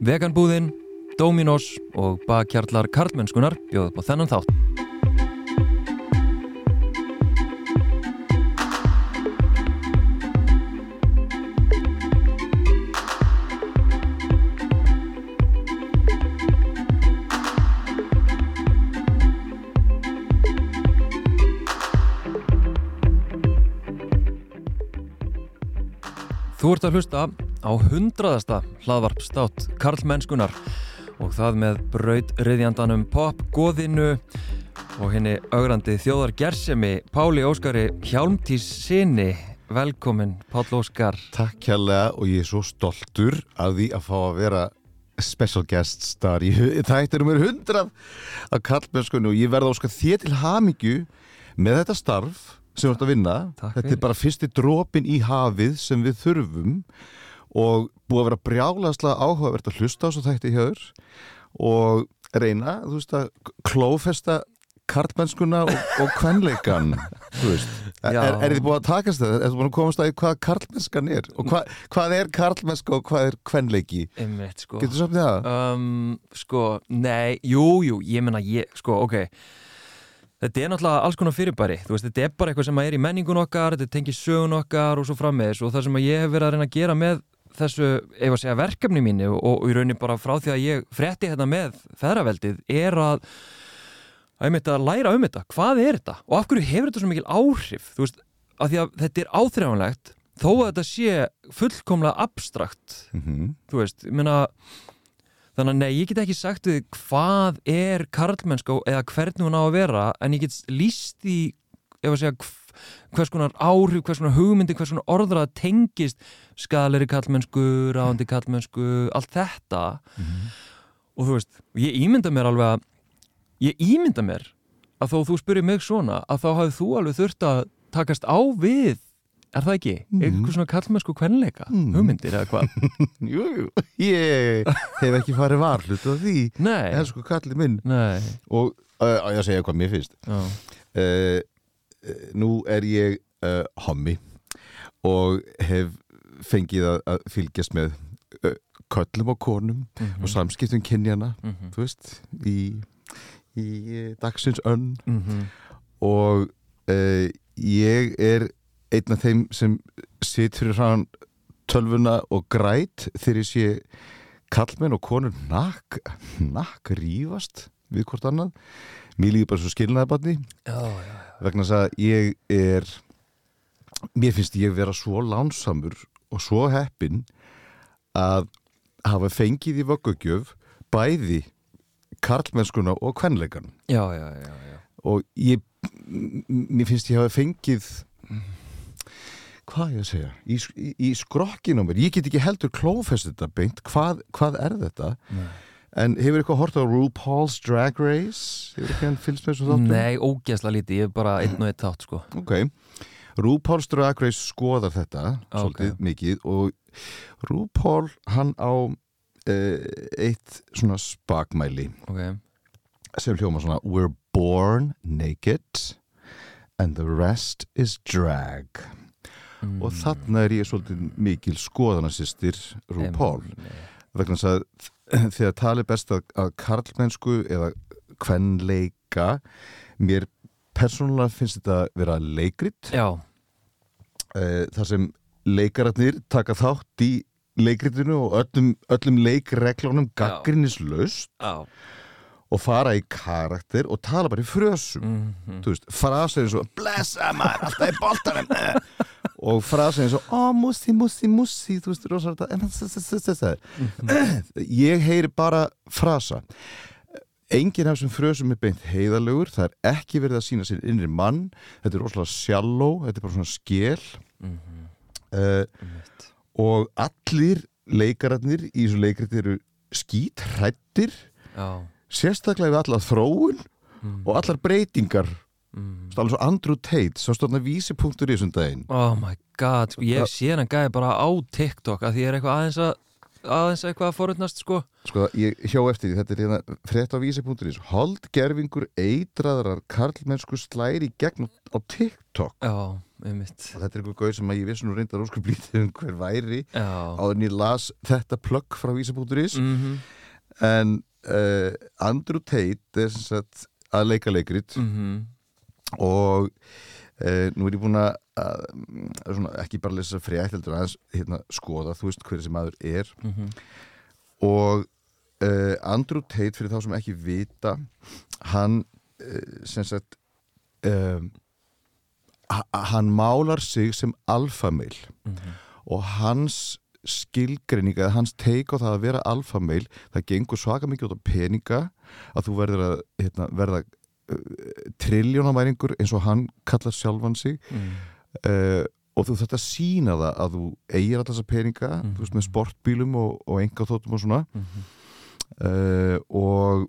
Veganbúðin, Dominos og bakkjarlar Karlmennskunar bjóðu på þennan þátt. Þú ert að hlusta á hundraðasta hlaðvarpstátt Karlmennskunar og það með braut riðjandanum pop, goðinu og henni augrandi þjóðar gersemi Páli Óskari Hjálmtís sinni velkomin Pál Óskar. Takk kjærlega og ég er svo stoltur af því að fá að vera special guest star í þættir um 100 af kallmennskunni og ég verða óskar þér til hamingju með þetta starf sem þú ert að vinna. Takk þetta er bara fyrsti dropin í hafið sem við þurfum og búið að vera brjálaðslega áhugavert að hlusta á svo þætti hjá þér og reyna, þú veist að klófesta karlmennskuna og, og kvenleikan þú veist, er, er, er þið búið að takast það? Er þið búið að komast að hvað karlmennskan er og hva, hvað er karlmennska og hvað er kvenleiki? Einmitt, sko. Getur þú sagt það? Um, sko, nei, jú, jú, ég menna, ég, sko, ok Þetta er náttúrulega alls konar fyrirbæri þú veist, þetta er bara eitthvað sem er í menningun okkar þetta tengir sögun okkar og svo frammeðis og það sem ég hef verið að reyna að gera með þessu, ef að segja, verkefni mínu og, og í raunin bara frá því að ég frétti þetta með feðraveldið er að að að læra um þetta, hvað er þetta? Og af hverju hefur þetta svo mikil áhrif? Þú veist, af því að þetta er áþreifanlegt þó að þetta sé fullkomlega abstrakt Mm þú veist, ég meina þannig að nei, ég get ekki sagt við hvað er karlmennska eða hvernig hún á að vera en ég get líst í ef að segja hvers konar áhrif, hvers konar hugmyndi hvers konar orðrað tengist skaleri karlmennsku, ráðandi karlmennsku allt þetta. Og þú veist, ég ímynda mér alveg að ég ímynda mér að þó þú spyrir mig svona að þá hafið þú alveg þurft að takast á við er það ekki? Eitthvað svona karlmennsku kvenleika Mm. hugmyndir eða hvað? Jú, jú, ég hef ekki farið varhlut á því en sko kallið minn. Nei. Og uh, ég segja hvað mér finnst. Uh, nú er ég uh, hommi og hef fengið að, að fylgjast með uh, köllum og konum Mhm. og samskiptum kynjana mhm, þú veist í, í eh, dagsins önn. Mhm. og uh, ég er einn af þeim sem situr hrann tölvuna og græt þegar ég sé kallmenn og konur nakk nakk rífast við hvort annað. Mér líður bara svo skilnaðabarni Já, já, vegna þess að ég er mér finnst ég vera svo lánsamur og svo heppin að hafa fengið í vöggugjöf bæði karlmennskuna og kvenleikan já, já, já, já. og ég mér finnst ég hafa fengið hvað ég að segja í, í, í skrokkinu á mér, ég get ekki heldur klófest þetta beint, hvað, hvað er þetta Nei. En hefur eitthvað hort á RuPaul's Drag Race? Hefur ekki hann fylgst með þessu þáttum? Nei, ógeðsla lítið, ég er bara einn og einn þátt sko. Ok, RuPaul's Drag Race skoðar þetta Ok. svolítið mikið og RuPaul hann á uh, eitt svona spakmæli Ok, sem hljóma svona We're born naked and the rest is drag. Mm. og þarna er ég svolítið mikil skoðanasistir RuPaul. vegna þess að þegar tali best að, að karlmennsku eða kvenleika mér persónulega finnst þetta að vera leikrit. Já, uh, þar sem leikararnir taka þátt í leikritinu og öllum, öllum leikreglunum gaggrinnislaust og fara í karakter og tala bara í frösum. Mm þú veist, frasa eins og blessa maður, alltaf í boltanum. eh." og frasa eins og ó, mussi, mussi, mussi þú veist, rosalega ég heyri bara frasa. Enginn af þessum frösum er beint heiðalegur það er ekki verið að sína sér innri mann. Þetta er rosalega sjalló, þetta er bara svona skél -hmm. uh, og allir leikararnir í þessu leikriti eru skítrættir sérstaklega við allar þróun mm. og allar breytingar mm. svo Andrew Tate, svo stofna vísipunktur í þessum daginn. Oh my god, sko, ég sé hann gæði bara á TikTok að því er eitthvað aðeins að aðeins eitthvað að forutnast sko. Sko, ég hjó eftir því, þetta er hérna frétt á vísi.is, holdgerfingur eitraðrar karlmennsku slæri gegn á TikTok. Já, einmitt. Og þetta er einhver gauð sem að ég vissi nú reyndar óskup lítið um hver væri Já. áður en ég las þetta plugg frá vísa.is Mhm, en uh, Andrew Tate er sem sagt að leika leikrit. Mhm, og uh, nú er ég búin að að, svona, ekki bara lesa frétt heldur aðeins hérna, skoða, þú veist hver þessi maður er. Mhm. Og uh, Andrew Tate fyrir þá sem ekki vita hann uh, sem sagt ha- hann málar sig sem alfameil mhm, og hans skilgreining eða hans teik á það að vera alfameil það gengur svaka mikið út á peninga að þú verður að hérna, verða triljónamæringur eins og hann kallar sjálfan sig mhm, uh, og þú að sína það að þú eigir alltaf þessa peninga Mhm. þú veist með sportbílum og, og enga þóttum og svona mhm, uh, og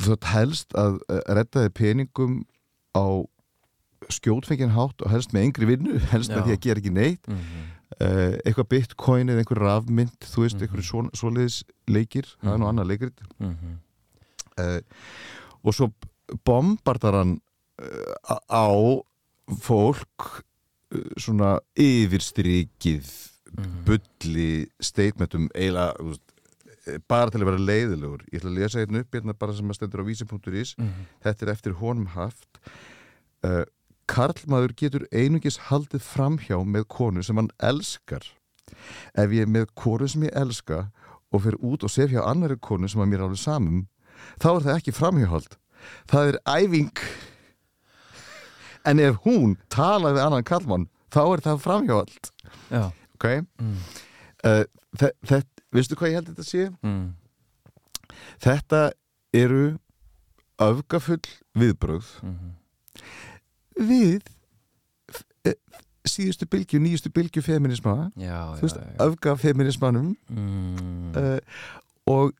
þú þarft helst að redda þið peningum á skjótfengin hátt og helst með yngri vinnu helst Já. með því að gera ekki neitt mhm, uh, eitthvað bitcoin eða einhver rafmynd þú veist, Mhm. einhverju svo, svoleiðis leikir það er nú Mhm. annað leikrit mhm uh, og svo bombardar hann uh, á fólk uh, svona yfirstrikið mhm. bulli statementum eiginlega þú veist, eh, bara til að vera leiðilegur ég ætla að lesa einn upp hérna bara sem að stendur á vísi.is Mhm, þetta er eftir honum haft. Uh, Karlmaður getur einungis haldið framhjá með konu sem hann elskar. Ef ég er með konu sem ég elska og fer út og sef hjá annari konu sem að mér alveg samum þá er það ekki framhjáhald það er æfing. En ef hún talar við annan karlmann þá er það framhjáhald. Já. Ok? Mm, uh, þetta, veistu hvað ég held þetta sé? mm, Þetta eru öfgafull viðbrögð. Mhm, við eh, síðustu bylgju, nýjustu bylgju feminisma, Já, þú veist, öfgafeminismanum mm, uh, og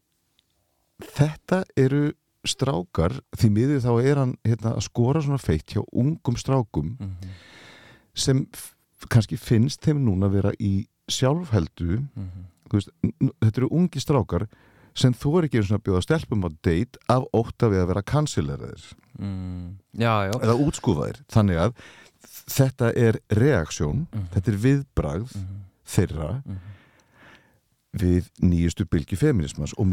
þetta eru strákar, því miður þá er hann hérna, að skora svona feitt hjá ungum strákum mhm, sem f- kannski finnst þeim núna að vera í sjálfheldu. Mhm, þú veist, þetta eru ungi strákar sem þú er ekki einu svona að bjóða stelpum á date af ótta við að vera kansileraðir mm, eða útskúfaðir. Þannig að þetta er reaksjón, Mhm. þetta er viðbragð mhm, þeirra mhm. Við nýjustu bylgi feminismans og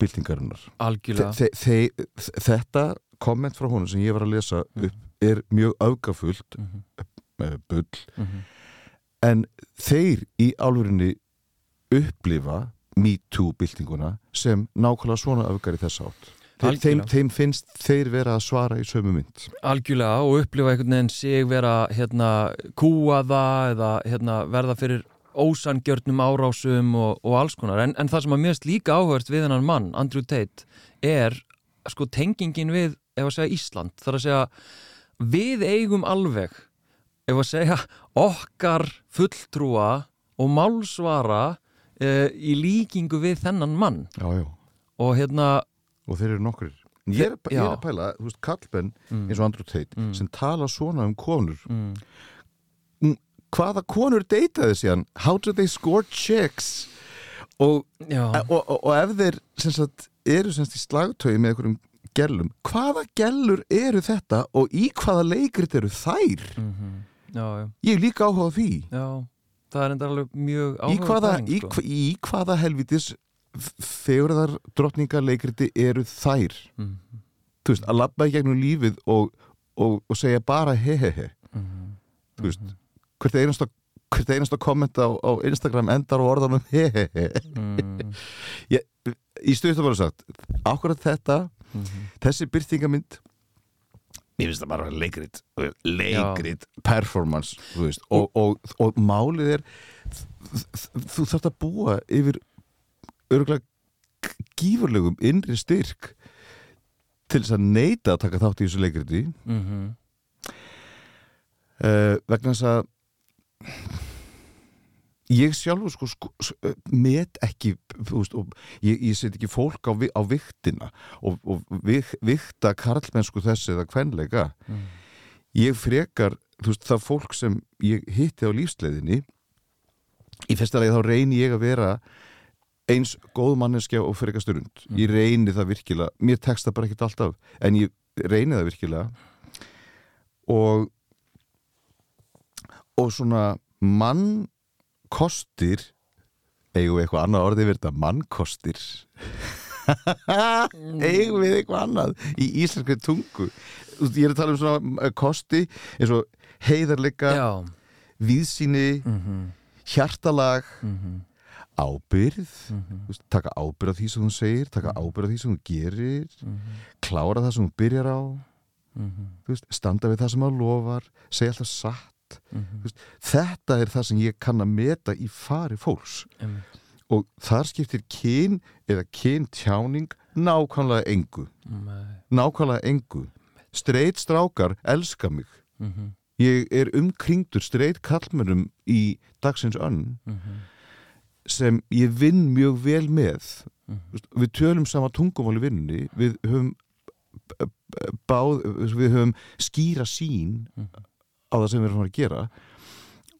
byltingarinnar. Þe þe þe þetta komment frá honum sem ég var að lesa upp er mjög öfgafullt mhm, með bull. Mhm, en þeir í álfurinni upplifa MeToo byltinguna sem nákvæmlega svona öfgar í þess átt. Þeim, þeim finnst þeir vera að svara í sömu mynd. Algjörlega og upplifa einhvern veginn sig vera hérna kúaða eða hérna verða fyrir ósangjörnum árásum og, og alls konar. En, en það sem að mjögst líka áhört við hennan mann, Andrew Tate er sko tengingin við ef að segja Ísland, þar að segja við eigum alveg ef að segja okkar fulltrúa og málsvara uh, í líkingu við þennan mann. Já, já. og hérna og þeir eru nokkur ég er, ég er að pæla, þú veist, kallbenn mm, eins og Andrew Tate Mm. sem tala svona um konur. Mm, hvaða konur deytaði síðan how do they score chicks? Og, já, og, og, og ef þeir sagt, eru sagt, í slagtögi með einhverjum gellum hvaða gellur eru þetta og í hvaða leikrit eru þær? Mhm, já, já. Ég er líka áhugað því. Já, það er enda alveg mjög í áhugaverð hvaða, í, sko. í hvaða helvitis fegurðar drottninga leikriti eru þær? Mhm, þú veist, að labba í gegnum lífið og, og, og segja bara he he he. Mhm, þú veist, hvert einasta hvert einasta komment á, á Instagram endar á orðanum he he he. Mhm, í að vera sagt, ákvæmt þetta mhm. þessi byrtingamynd mér finnst það bara leikrit leikrit, performance þú veist, og, og, og málið er þú þarft að búa yfir örgulega gífurlegum innri styrk til þess að neita að taka þátt í þessu leikriti. Mhm, uh, vegna þess að ég sjálfur sko, sko s- eh, met ekki veist, ég, ég set ekki fólk á, á viktina og, og vik, vikta karlmennsku þessi eða kvenleika. Mhm, ég frekar veist, það fólk sem ég hitti á lífsleiðinni í fyrsta lagi þá reyni ég að vera eins góð manneskja og frekar styrund ég reyni það virkilega, mér tekst það bara ekkert alltaf en ég reyni það virkilega. Og og svona mannkostir eigum við eitthvað annað orðið verið þetta? Mannkostir. Eigum við eitthvað annað í íslenskri tungu? Ég er að tala um svona eh, kosti eins og heiðarleika Já, víðsýni, mhm, hjartalag mhm, ábyrð mhm, Þú veist, taka ábyrð á því sem hún segir taka ábyrð á því sem hún gerir. Mhm, klára það sem hún byrjar á. Mhm, veist, standa við það sem hún lofar segja alltaf satt mhm, þetta er það sem ég kann að meta í fari fólks. Einmitt, og þar skiptir kyn eða kyntjáning nákvæmlega engu. Nei, nákvæmlega engu. Streit strákar elska mig. Mhm, ég er umkringdur streit kallmennum í dagsins önn mhm, sem ég vinn mjög vel með. Mhm, við tölum sama tungumál í vinnunni við höfum báð, við höfum skýra sín. Á það sem við erum að gera.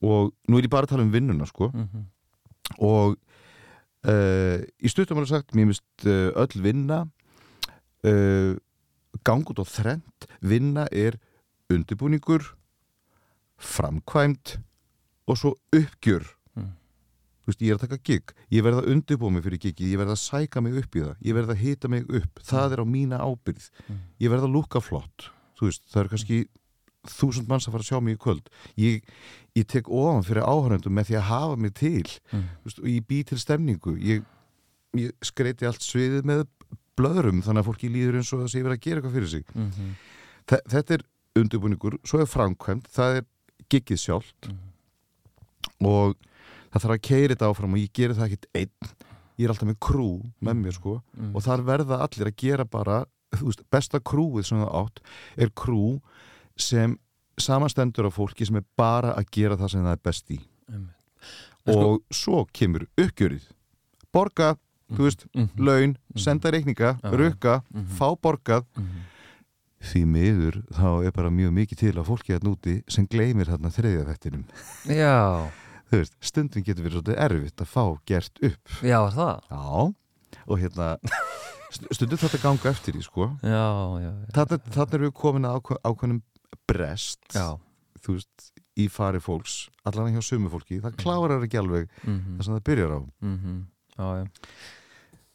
Og nú er ég bara að tala um vinnuna sko. Mhm, og uh, í stuttum alveg sagt mér mist uh, öll vinna uh, gang út á þrend vinna er undirbúningur framkvæmt og svo uppgjör. Mm. Veist, ég er að taka gig. Ég verð að undirbúa mig fyrir gigið, ég verð að sæka mig upp í það. Ég verð að hita mig upp, það er á mína ábyrð Mm. ég verð að lúka flott. Veist, það eru kannski þúsund manns að fara að sjá mig í kvöld. Ég, ég tek ofan fyrir áhörendum með því að hafa mig til Þú veist, og ég bý til stemningu. Ég, ég skreiti allt sviðið með blöðrum þannig að fólki líður eins og það sé verið að gera eitthvað fyrir sig. Mhm, Þe, þetta er undirbúningur, svo er framkvæmt það er giggið sjálft. Mhm, og það þarf að keira þetta áfram og ég geri það ekkit einn. Ég er alltaf með krú með mér sko. Mhm, og þar verða allir að gera bara þú veist, besta krúið sem það átt er krú sem samanstendur af fólki sem er bara að gera það sem það er best í. Sko- og svo kemur uppgjörið. Borga, þú veist, Mhm, laun senda reikninga, rukka mhm, fá borgað. Mhm, því miður þá er bara mjög mikið til að fólki að núti sem gleymir þarna þriðja þettinum Já, veist, stundin getur verið svolítið erfitt að fá gert upp. Já, er það? Já, og hérna st- stundum þetta ganga eftir í sko. Já, já, já, þarna, þarna erum við komin að ákveðnum brest já. þú veist, í fari fólks allan hjá sumu fólki, það klárar ekki alveg mhm, það sem það byrjar á. Mhm, Já, já.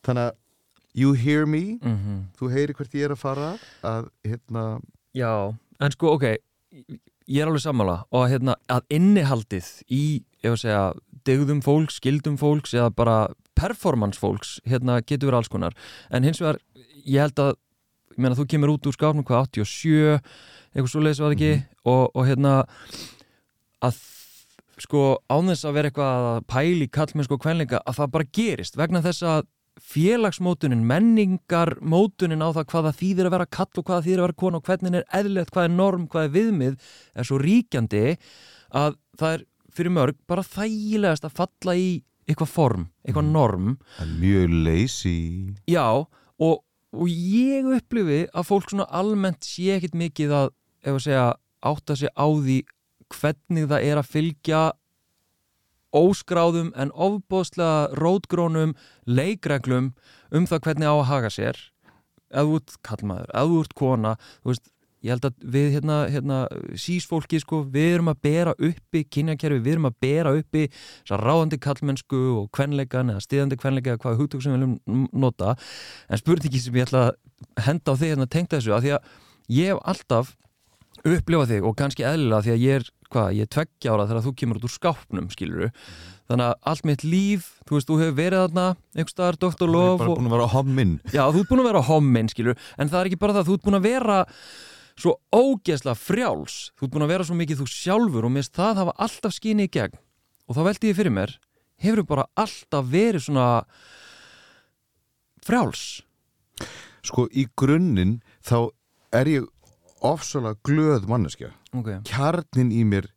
Þannig að you hear me? Mhm. þú heyri hvert ég er að fara að hérna, Já, en sko, ok ég er alveg sammála og hérna að innihaldið í, ég að segja degðum fólks, skildum fólks eða bara performance fólks, hérna getur verið alls konar, en hins vegar ég held að, ég meina þú kemur út úr skápnum hvað 87, eitthvað svo leiðis var ekki, og, og hérna að sko án þess að vera eitthvað að pæli kallmennsko kvenleika að það bara gerist. Vegna þess að félagsmótunin, menningarmótunin á það hvaða þýðir að vera kall og hvaða þýðir að vera kona og hvernig er eðlilegt, hvað er norm, hvað er viðmið er svo ríkjandi að það er fyrir mörg bara þægilegast að falla í eitthvað form, eitthvað Mhm. norm. Er mjög lazy. Já og, og ég upplifi að fólk svona almennt sé ekkit mikið að, ef að segja átta sig á því hvernig það er að fylgja óskráðum en ofbóðslega rótgrónum leikreglum um það hvernig á að haga sér. Þú ert kallmaður, þú ert kona þú veist, ég held að við hérna, hérna sísfólki sko, við erum að bera uppi kynjakerfi, við erum að bera uppi þessar ráðandi kallmennsku og kvenleikan eða stiðandi kvenleika eða hvaða hugtök sem við viljum nota. En spurningi sem ég ætla að henda á þig hérna tengta þessu að því að ég hef alltaf upplifað þig og kannski eðlilega því að ég er hvað, ég er tveggja ára þegar þú kemur út úr skápnum skiluru, þannig að allt mitt líf þú veist, þú hefur verið þarna einhver staðar Dr. Þú Love bara búin að vera á hommin já, þú ert búin að vera hommin skiluru, en það er ekki bara það, þú ert búin að vera svo ógeðslega frjáls. Þú ert búin að vera svo mikið þú sjálfur og mist það hafa alltaf skinni í gegn. Og þá veldi ég fyrir mér, hefur bara alltaf verið svona frjáls? Sko í grunninn þá er ég ofsalega glöð manneskja ok, kjarnin í mér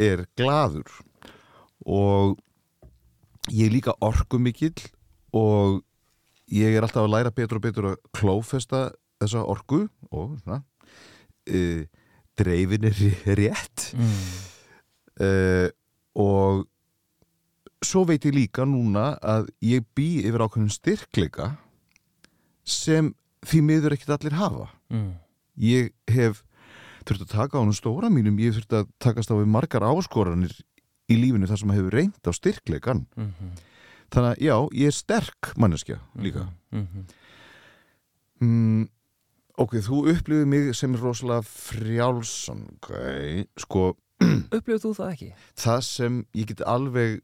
er gladur og ég er líka orkumikill og ég er alltaf að læra betur og betur að klófesta þessa orku og svona uh, dreifin er rétt mm. uh, og svo veit ég líka núna að ég bý yfir ákveðin styrkleika sem því miður ekkert allir hafa Mm. Ég hef þurfti að taka á honum stóra mínum ég þurfti að takast á við margar áskoranir í lífinu þar sem hefur reynd á styrkleikan Mhm. þannig að já, ég er sterk manneskja líka Mhm. mm, ok, þú upplifið mig sem er rosalega frjálsan ok, sko Upplifir þú það ekki? það sem ég get alveg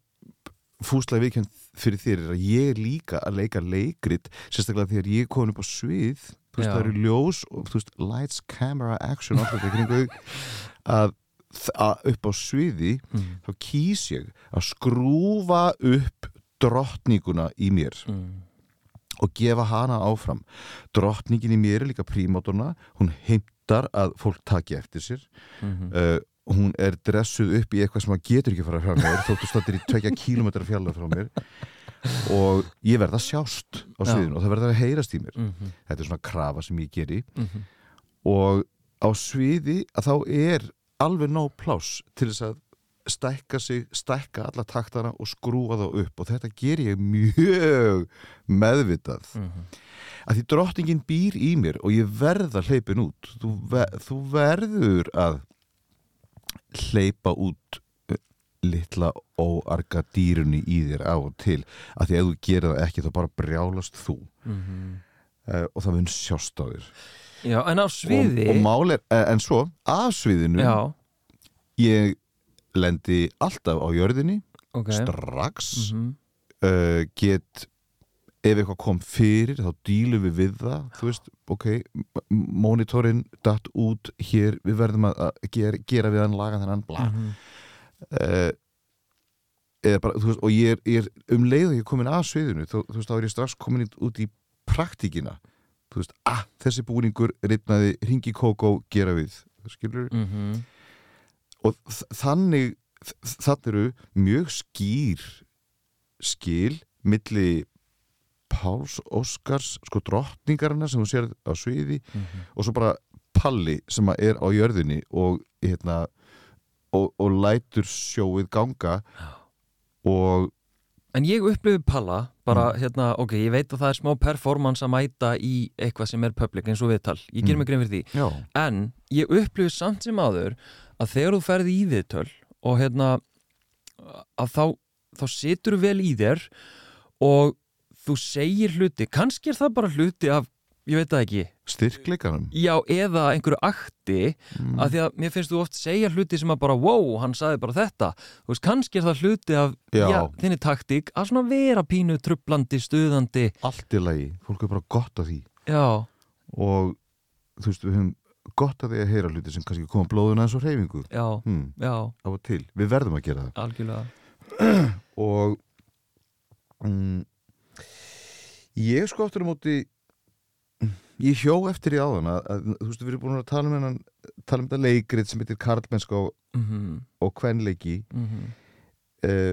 fúslega viðkjönd fyrir þér er að ég er líka að leika leikrit sérstaklega þegar ég komin upp á svið þú veist, það eru ljós og þú veist, lights, camera, action allt þetta kringu að, upp á sviði Mm. þá kýs ég að skrúfa upp drottninguna í mér. Mm. og gefa hana áfram. Drottningin í mér er líka prímátuna hún heimtar að fólk taki eftir sér. Mhm. uh, hún er dressuð upp í eitthvað sem maður getur ekki að fara frá mér þóttu stættir í tvekja kílometra fjallar frá mér og ég verð að sjást á sviðinu og það verður að heyrast í mér Mhm. þetta er svona krafa sem ég geri Mhm. og á sviði að þá er alveg nóg pláss til þess að stækka sig, stækka alla taktana og skrúa þá upp og þetta ger ég mjög meðvitað Mhm. að því drottningin býr í mér og ég verð að hleypin út þú, ver, þú verður að hleypa út litla óarga dýrunni í þér á og til. Að því ef þú gerir það ekki þá bara brjálast þú. Mhm. uh, og það mun sjást á þér. Já, en á sviði og, og mál er, eh, en svo af sviðinu Já, ég lendi alltaf á jörðinni ok. strax. Mhm. uh, get ef eitthvað kom fyrir þá dílum við við það. Þú veist, ok, mónitorinn datt út hér, við verðum að, að gera, gera við hann, laga þennan bla. Mhm. Uh, bara, þú veist, og ég er, ég er um leið og ég er komin að sviðinu þú, þú veist, þá er ég strax komin út í praktíkina þú veist, ah, þessi búningur ripnaði, ringi kókó, gera við skilur, Mhm. og þ- þannig þannig eru mjög skýr skil milli Páls Óskars sko drottningarna sem þú sér á sviði Mhm. og svo bara Palli sem að er á jörðinni og hérna og, og lætur sjóið ganga og En ég upplifi Palla bara, Mm. hérna, ok, ég veit að það er smá performance að mæta í eitthvað sem er public eins og viðtal, ég ger Mm. mig grein fyrir því. Já, en ég upplifi samt sem áður að þegar þú ferði í viðtöl og hérna að þá, þá situr vel í þér og þú segir hluti, kannski er það bara hluti af, ég veit það ekki. Styrkleikanum? Já, eða einhverju akti mm. að því að mér finnst þú oft segja hluti sem að bara, wow, hann saði bara þetta. Þú veist, kannski er það hluti af Já. já, þinni taktík að svona vera pínu trublandi, stuðandi. Allt í lagi, fólk er bara gott af því. Já, og þú veist, við höfum gott af því að heyra hluti sem kannski koma blóðuna eins og reyfingu já, hmm, já, á og til, við verðum að gera það. Algjörlega. Og mm, ég sko aftur á móti ég hjó eftir í áðan að, að þú veist við erum búin að tala um hennan tala um þetta leikrið sem heitir Karlmennska og, mhm, og kvenleiki. Mhm. Uh,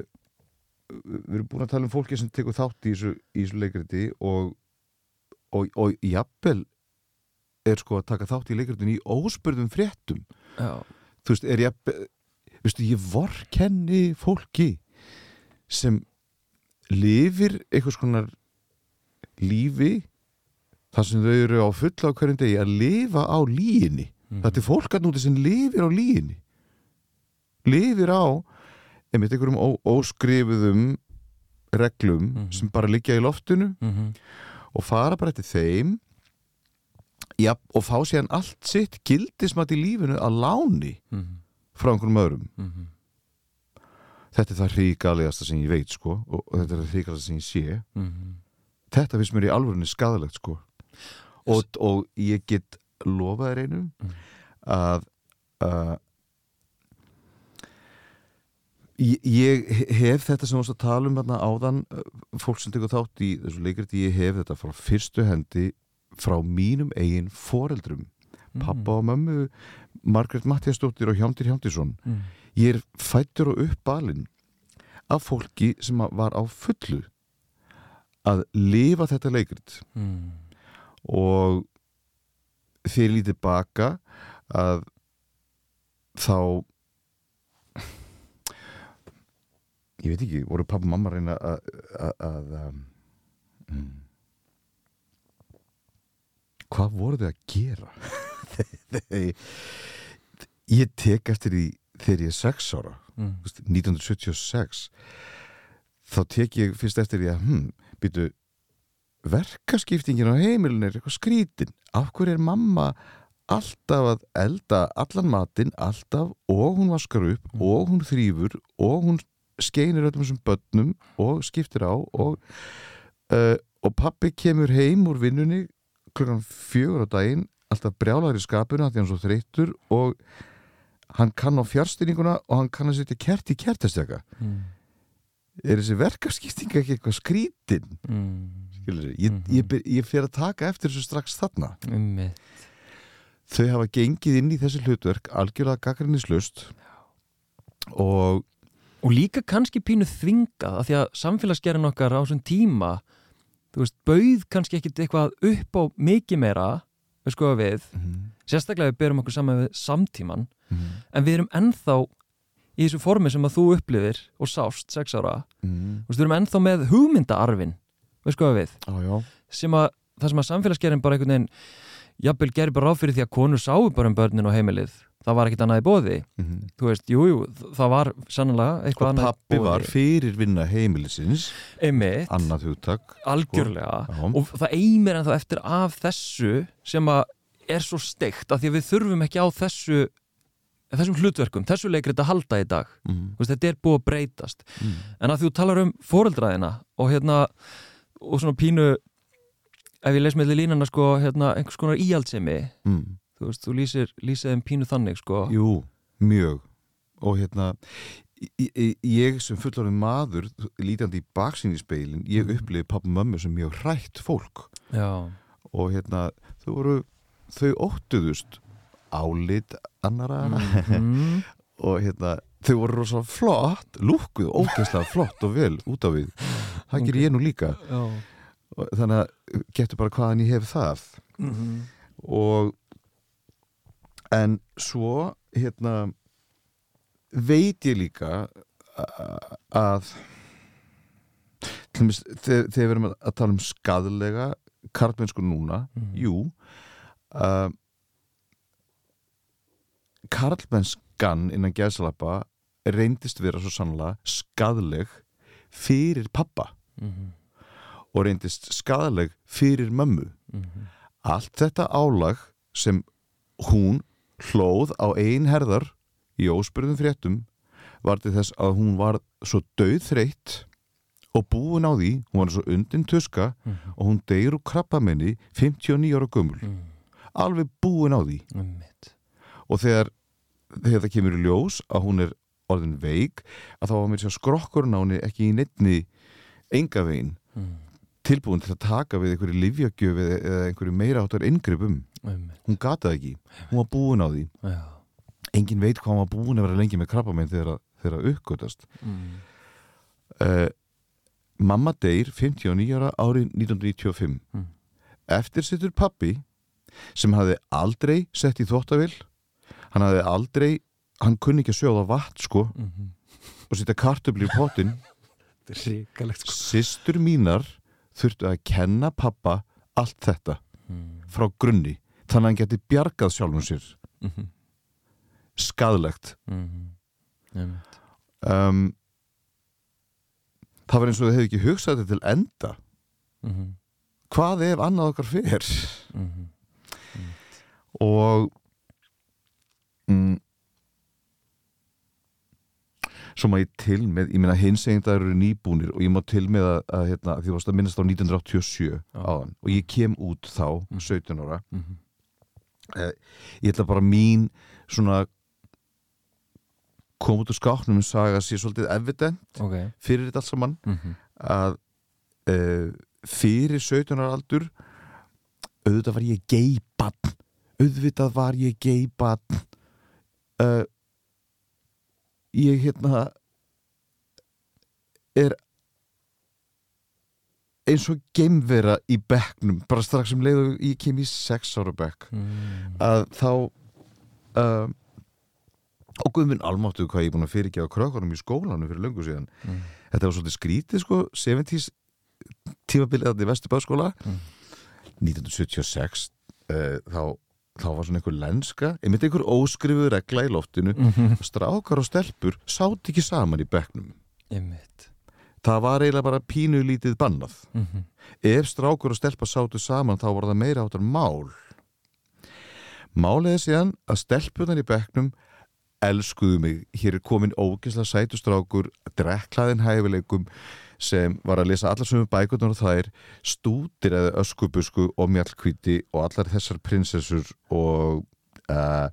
við erum búin að tala um fólki sem tekur þátt í þessu, í þessu leikriti og, og, og jafnvel er sko að taka þátt í leikritin í óspurðum fréttum. Já, þú veist, er ég veistu, ég vorkenni fólki sem lifir einhvers konar lífi þar sem þau eru á fulla á hverjum degi að lifa á líginni mhm. þetta er fólk að núti sem lifir á líginni lifir á einmitt einhverjum ó, óskrifuðum reglum Mhm. sem bara liggja í loftinu mhm, og fara bara eftir þeim. Ja, og fá síðan allt sitt gildismat í lífinu að láni mhm, frá einhverjum öðrum. Mhm, þetta er það hríkalegasta sem ég veit sko og, þetta er það hríkalegasta sem ég sé. Mhm. þetta finnst mér í alvörunni skadalegt sko og, og ég get lofað þér einum Mm. að uh, ég, hef þetta sem þú varst að tala um þarna áðan uh, fólk sem tekur þátt í þessu leikriti ég hef þetta frá fyrstu hendi frá mínum eigin foreldrum Mm. pappa og mömmu Margrét Mattiasdóttir og Hjándir Hjándirsson Mhm. ég er fættur og uppbalinn af fólki sem var á fullu að lifa þetta leikrit Mhm. Og þegar ég lítið baka að þá ég veit ekki, voru pappa og mamma að reyna að að, um, hvað voru þau að gera ég tek eftir því þegar ég er sex ára mm. þú veist, 1976 þá tek ég fyrst eftir því að hm, býtu verkaskiptingin á heimilin er eitthvað skrítin af hverju er mamma alltaf að elda allan matinn alltaf og hún vaskar upp Mm. og hún þrýfur og hún skeinir öllum þessum börnum og skiptir á og, uh, og pappi kemur heim úr vinnunni klukkan fjögur á daginn alltaf brjálæður í skapuna því hann svo þreyttur og hann kann á fjárstynninguna og hann kann að setja kert í kertastjaka Mm. er þessi verkaskipting ekki eitthvað skrítin Mm. Ég, Mhm. ég, byr- ég fer að taka eftir þessu strax þarna. Einmitt. þau hafa gengið inn í þessi hlutverk algjörlega gaggrinnislust og og líka kannski pínu þvingað af því að samfélagsgerðin okkar á þessum tíma þú veist, bauð kannski ekkit eitthvað upp á mikið meira við skoða við, sérstaklega við berum okkur saman við samtíman, en við erum ennþá í þessu formi sem að þú upplifir og sást sex ára. Mm. þú veist, við erum ennþá með hugmyndaarfin við skoða við, á, sem að það sem að samfélagsgerðin bara einhvern veginn jafnvel gerir bara ráð fyrir því að konur sáu bara um börnin og heimilið, það var ekkit annað í bóði mm. þú veist, jú, jú, það var sannlega eitthvað og annað í pappi boði. var fyrir vinna heimilisins einmitt, annað hugtak algjörlega Já. og það eimir en þá eftir af þessu sem að er svo steikt að því að við þurfum ekki á þessu þessum hlutverkum, þessu leikrið að halda í dag mm. Þú veist, þetta er búið að breytast Mm. en að þú talar um fóreldraðina og hérna og svona pínu ef ég les með línana sko hérna, einhvers konar íhaldsemi Mm. þú veist, þú lýsir, lýsir þeim pínu þannig sko. Jú, mjög. Og hérna ég sem fullorðin maður lítandi í baksinn í speilin ég Mhm. upplifi pappa og mömmu sem mjög hrætt fólk. Já, og hérna þau voru þau óttuðust álit annara mm, og hérna þau voru rosa flott, lúkkuð ógeðslega flott og vel út á við. Það ger ég nú líka. Já. Og þannig að getur bara hvaðan ég hef það. Mm og en svo hérna veit ég líka að til dæmis, þegar, þegar við erum að tala um skadlega karlmennsku núna, Mhm. jú uh, karlmennskan innan gæðsalappa reyndist vera svo sannlega skadleg fyrir pappa -hmm. og reyndist skadaleg fyrir mömmu Mhm. allt þetta álag sem hún hlóð á ein herðar í óspurðum fréttum var til þess að hún var svo döðþreytt og búin á því, hún var svo undin tuska Mhm. og hún deyr úr krabbamenni 59 ára gömul Mm. alveg búin á því og þegar, þegar það kemur í ljós að hún er orðin veik að þá var mér á henni ekki í neittni enga veginn Mm. tilbúin til að taka við einhverju livjagjöf eða, eða einhverju meira áttar Einmitt. hún gata ekki, hún var búin á því Já. engin veit hvað hún var búin að vera lengi með krabbamenn þegar það uppgötast Mm. uh, mamma deyr 59 ára árið 1995 Mm. eftir sittur pappi sem hafði aldrei sett í þvóttavill hann hafði aldrei hann kunni ekki að sjóða vatn sko Mhm. og setja kartöfli í ríkalegt sko systur mínar þurftu að kenna pappa allt þetta mm. frá grunni þannig að hann geti bjargað sjálfum sér Mhm. skadlegt Mhm. Einmitt. um, það var eins og þau hefði ekki hugsað þetta til enda Mhm. hvað ef annað okkar fer Mhm. og mm, svo má ég til með ég meina hinsegindar eru nýbúnir og ég má til með að, að hérna, því að minnast á 1987 Já. áðan og ég kem út þá Mm. 17 ára Mhm. eh, ég ætla bara mín svona kom út úr skáknum og saga sé svolítið evident Ok fyrir þetta allt saman Mhm. að uh, fyrir 17 ára aldur auðvitað var ég geibann auðvitað var ég geibann uh, ég hérna er eins og geimvera í bekknum bara strax um leið og ég kem í 6 ára bekk Mm. að þá uh, og guðminn almáttu hvað ég er búin að fyrirgefa krökkunum í skólanum fyrir löngu síðan Mm. þetta var svolítið skrítið sko 70s tímabilið þarna í Vesturbæðskóla Mm. 1976 uh, þá þá var svona einhver lenska einmitt einhver óskrifuð regla í loftinu. Mhm. strákar og stelpur sátt ekki saman í bekknum. Einmitt. Það var eiginlega bara pínu lítið bannað. Mhm. ef strákur og stelpa sátu saman þá var það meira áttar mál. Málið er síðan að stelpunar í bekknum elskuðu mig. Hér er komin ógeðslega sætustrákur drekklaðin hæfileikum sem var að lesa allar sömu bækurnar og þær stútir eða öskubusku og mjallkvíti og allar þessar prinsessur og uh,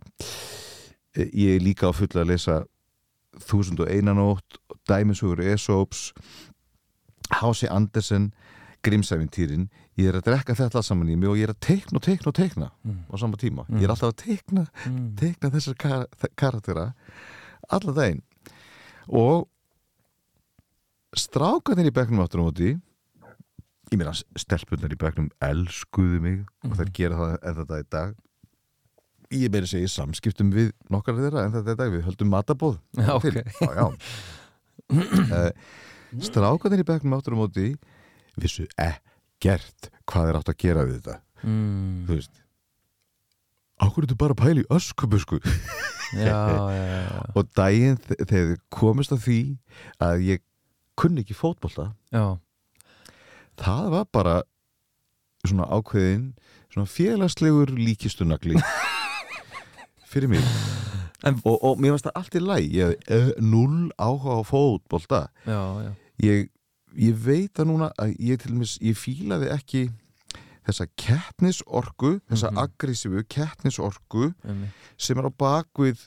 ég er líka á fulla að lesa þúsund og einanótt dæmisugur Esops Hási Andersen Grimsæfintýrin ég er að drekka þetta saman í mig og ég er að teikna og teikna og teikna Mm. á sama tíma ég er alltaf að teikna, Mm. teikna þessar kar karaktera alla daginn og strákanir í bekknum áttur á móti ég meina stelpunar í bekknum elskuðu mig og þær gera það en þetta í dag ég meira að segja samskiptum við nokkar þeirra en þetta í dag við höldum matabóð Já, til. ok. já, já. uh, strákanir í bekknum áttur á móti vissu ekkert hvað er átt að gera við þetta Mm. þú veist ákveður þú bara í öskubusku Já, já, já, og daginn þe- þegar þið komist að því að ég kunni ekki fótbolta já. það var bara svona ákveðin svona félagslegur líkistunagli fyrir mig En- og, og mér varst það allt í læg ég hafði uh, null áhuga á fótbolta já, já. ég, ég veit að núna að ég til dæmis, ég fílaði ekki þessa keppnisorku þessa Mhm. aggressífu keppnisorku Einmitt. sem er á bakvið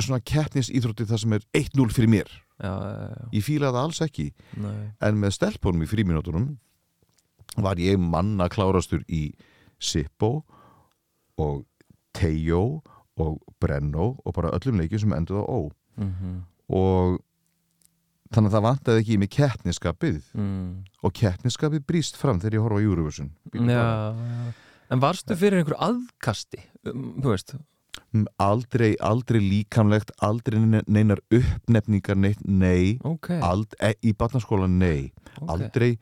svona keppnisíþrótti það sem er 1-0 fyrir mér já, já, ég fílaði alls ekki Nei. en með stelpunum í fríminútunum var ég manna klárastur í Sippo og Tejo og Brenno og bara öllum leikjum sem endur á ó Mhm. og þannig að það vantaði ekki í mig keppniskapið Mm. og keppniskapið brýst fram þegar ég horfa á Já, bara. já. En varstu fyrir einhver aðkasti? Um, þú veist? Aldrei, aldrei líkamlegt aldrei ne- neinar uppnefningar neitt, nei, Ok. ald, e, í barnaskóla nei ok. aldrei,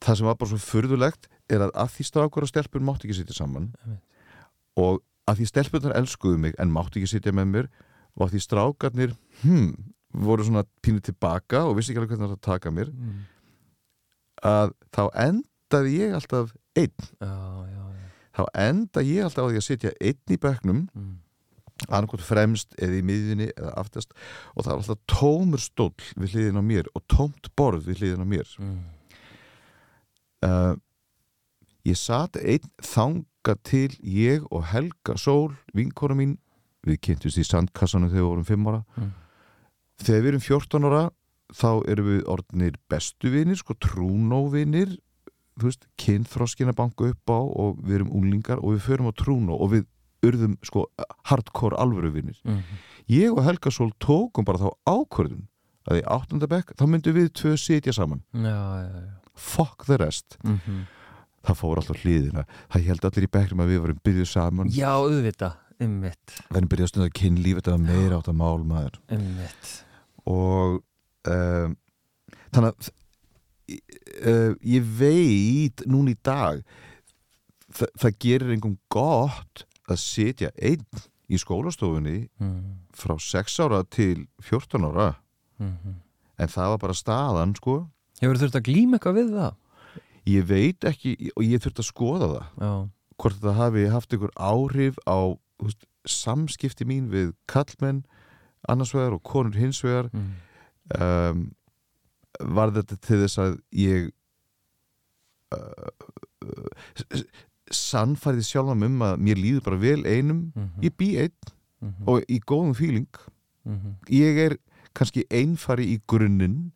það sem var bara svo furðulegt er að að því strákur og stelpur mátti ekki sitja saman og að því stelpunar elskuðu mig en mátti ekki sitja með mér og að því strákarnir hmm, voru svona pínu tilbaka og vissi ekki alveg hvernig það að taka mér Mm. að þá endaði ég alltaf einn, Já, já, já. þá enda ég alltaf að sitja einn í bekknum Mm. Annarkot fremst eða í miðjunni eða aftast og það var alltaf tómur stóll við hliðin á mér og tómt borð við hliðin á mér Mm. uh, ég sat einn þanga til ég og Helga Sól, vinkona mín við kynntumst í sandkassanum þegar við vorum 5 ára Mm. þegar við erum 14 ára þá erum við orðinir bestu vinir, sko trúnóvinir þú veist, kynþroskina banku upp á og við erum unglingar og við förum á trúnó og við urðum sko hardcore alvöru vinir Mm. ég og Helga Sól tókum bara þá ákvörðun að í áttundabekk þá myndum við tvö sitja saman Já, já, já. fuck the rest Mm -hmm. það fór alltaf hliðina það held allir í bekknum að við varum byrjuð saman Já, auðvita. Einmitt. við varum byrjuð að stunda kynlíf þetta var meira átt að mál maður Einmitt. og um, þannig að uh, ég veit núna í dag þa það gerir einhverjum gott að sitja einn í skólastofunni Mm. frá 6 ára til 14 ára Mm -hmm. en það var bara staðan sko Hefur þurft að glíma eitthvað við það? ég veit ekki og ég þurft að skoða það Já. hvort þetta hafi haft einhver áhrif á veist, samskipti mín við kallmenn annars vegar og konur hins vegar Mm. um, var þetta til þess að ég uh, sannfærði sjálfum um að mér líður bara vel einum. Mhm. ég bý einn Mm -hmm. og í góðum fíling. Mm ég er kannski einfari í grunninn.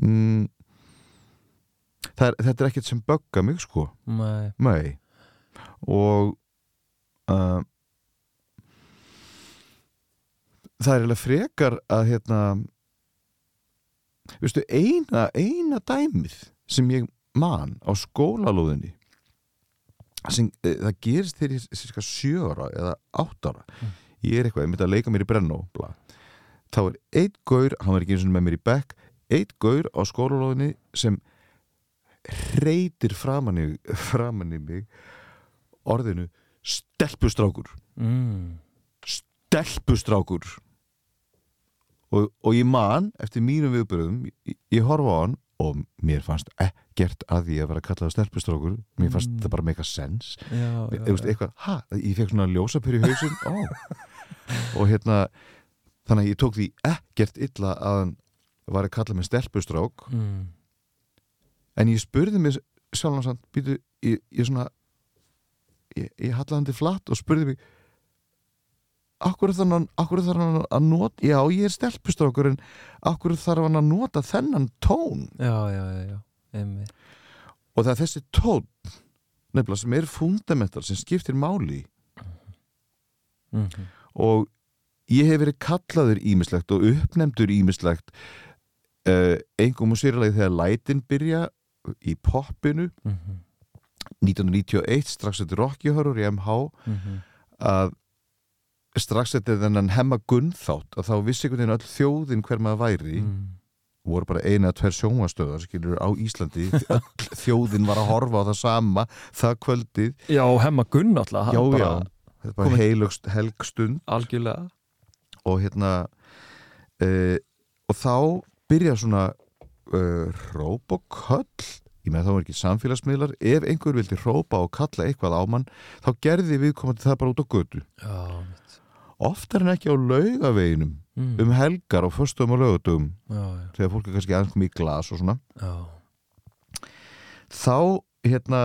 Mm, er, þetta er ekkert sem bögga mig sko. Nei. Nei. Og uh, það er eiginlega frekar að hérna veistu, eina, eina dæmið sem ég man á skólalóðinni sem e, það gerist þegar ég er cirka sjö ára eða átt ára Mm. ég er eitthvað, ég myndi að leika mér í brennó bla. þá er einn gaur, hann var ekki eins og með mér í bekk einn gaur á skólalóðinni sem reytir framan í, framan í mig orðinu stelpustrákur mm. stelpustrákur og, og ég man eftir mínum viðbyrðum ég, ég horfa á hann og mér fannst ekkert að því að vera kallað stelpustrákur mér fannst Mm. það bara make a sense já, ég, já, veist, eitthvað, ha, ég fekk svona ljósapyr í hausinn ó. og hérna þannig að ég tók því ekkert illa að hann var að kalla mig stelpustrák mm. en ég spurði mig sjálf hans býtu, ég, ég svona ég, ég hallaði hann til flatt og spurði mig akkur þarf hann, akkur þarf hann að nota já, ég er stelpustrákur en akkur þarf hann að nota þennan tón já, já, já, já. Og það er þessi tón nefnilega sem er fundamental sem skiptir máli Mm og ég hef verið kallaður ímislegt og uppnefndur ímislegt uh, engum og sérlega þegar lætin byrja í poppinu -hmm. 1991 strax eftir Rocky Horror í MH Mhm. að strax eftir þennan hemma gunnþátt að þá vissi einhvern veginn öll þjóðin hver maður væri. Mm. voru bara eina tver sjónvastöðar skilur á Íslandi. Þjóðin var að horfa á það sama það kvöldið. Já, hemma Gunn alltaf já, bara, já, þetta Komið- heilugst helgstund. Algjörlega. Og hérna uh, og þá byrja svona uh, hróp og köll. Ég með þá er ekki samfélagsmiðlar. Ef einhver vildi hrópa og kalla eitthvað á mann þá gerði viðkomandi það bara út á götu. Já, mitt oftar en ekki á laugaveginum mm. um helgar og föstum og já, þegar fólk er kannski aðeins komið í glas og svona. Já. Þá hérna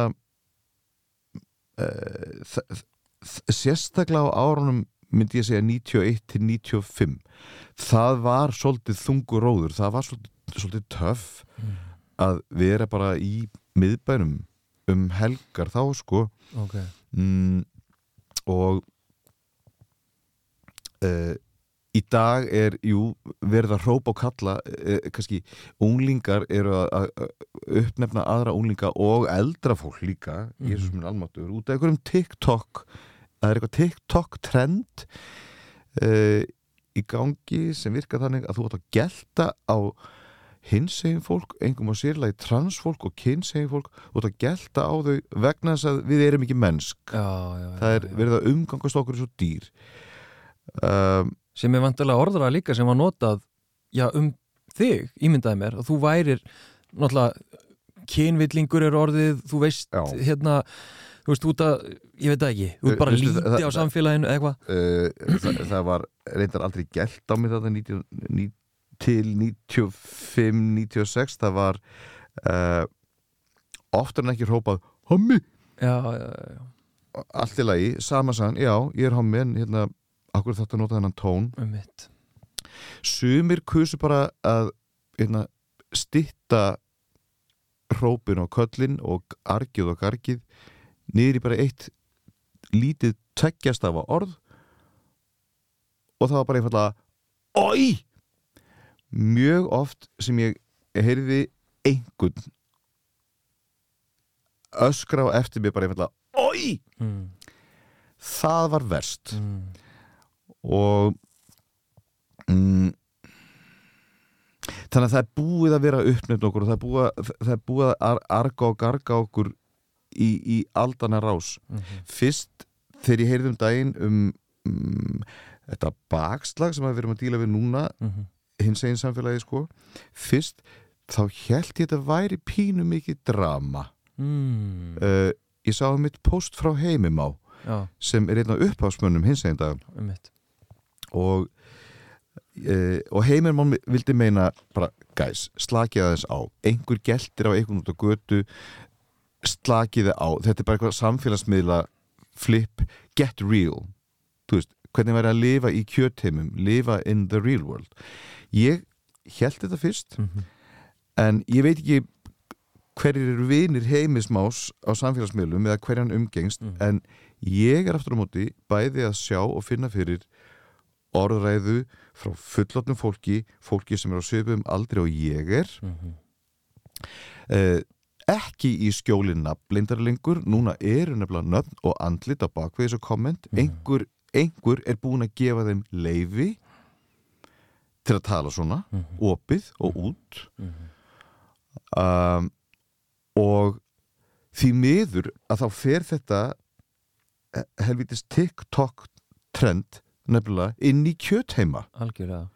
uh, sérstaklega á árunum myndi ég segja 91 til 95 það var svolítið þungur róður, það var svolítið, svolítið töff mm. að vera bara í miðbænum um helgar þá sko. Ok. Mm, og uh, í dag er jú, verið að hrópa og kalla uh, kannski unglingar eru að, að uppnefna aðra unglinga og eldra fólk líka Mhm. Jésús minn almáttur, út af einhverjum TikTok það er eitthvað TikTok trend uh, í gangi sem virkar þannig að þú átt að gelta á hinsegin fólk, engum á sérlega transfólk og kynsegin fólk þú átt að gelta á þau vegna þess að við erum ekki mennsk. Já, já, já það er verið að umgangast okkur svo dýr um, Sem er vantilega orðra líka sem var notað Já, um þig, ímyndaði mér að þú værir náttúrulega kynvillingur er orðið, þú veist Já. hérna, þú veist út að ég veit ekki, þú ert bara Veistu, líti það- á samfélaginu eða eitthvað. Uh, það, það var reyndar aldrei gælt á mig þetta 90, ní, til 95-96 það var uh, oftar en ekki hrópað hommi, Já, já, já, já, allt í lagi, sama sann já, ég er hommi en hérna akkur þetta nota þennan tón? Um sumir kusu bara að hérna, stitta hrópin og köllin og argið og gargið niður í bara eitt lítið tveggjastafa orð og það var bara einfallega OI mjög oft sem ég heyrði einhvern öskra á eftir mér bara einfallega OI mm. það var verst. Mm. Og mm, þannig að það er búið að vera uppnefn okkur og það er búið að, það er búið að ar- arga og garga okkur í, í aldana rás Mhm. fyrst þegar ég heyrði um daginn um, um þetta bakslag sem við erum að díla við núna Mhm. hins eginn samfélagi sko fyrst þá held ég þetta væri pínu mikið drama Mm. uh, ég sá um mitt post frá heimimá Já, sem er einn af upphásmönnum hins eginn dag um mitt og e, og heimir vildi meina bara, guys, slakið aðeins á einhver geltir á einhvern út á götu slakið þið á þetta er bara eitthvað samfélagsmiðla flip, get real veist, hvernig væri að lifa í kjötheimum lifa in the real world ég held þetta fyrst Mhm. en ég veit ekki hverjir eru vinir heimismás á samfélagsmiðlum eða hverjan umgengst Mhm. en ég er aftur á móti bæði að sjá og finna fyrir orðræðu frá fullotnum fólki fólki sem er á söpum aldrei og ég er Mhm. eh, ekki í skjóli nafnlindar lengur, núna eru nefnilega nöfn og andlit á bakvið þessu komment Mhm. einhver, einhver er búin að gefa þeim leifi til að tala svona Mhm. opið og út Mhm. um, og því miður að þá fer þetta helvitis TikTok trend nefnilega inn í kjötheima. Algjörlega.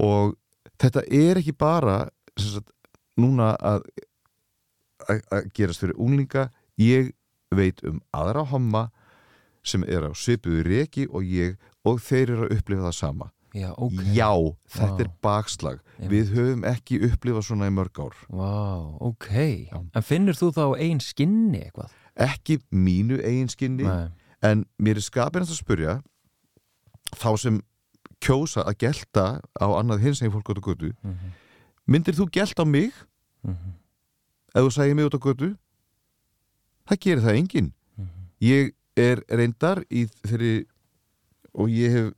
Og þetta er ekki bara sagt, núna að að gerast fyrir unglinga. Ég veit um aðra homma sem er á svipuðu reki og ég og þeir eru að upplifa það sama. Já, ok. Já, þetta Vá. er bakslag. Einmitt. við höfum ekki upplifað svona í mörg ár. Vá, ok. Já. En finnur þú þá ein skinni eitthvað? ekki mínu eiginskinni Nei. en mér er skapinast að spurja þá sem kjósa að gelta á annað hins eginn fólk út á götu mm -hmm. myndir þú gelta á mig Mhm. ef þú sæði mig út á götu það gerir það enginn Mhm. ég er reyndar í þeirri og ég hef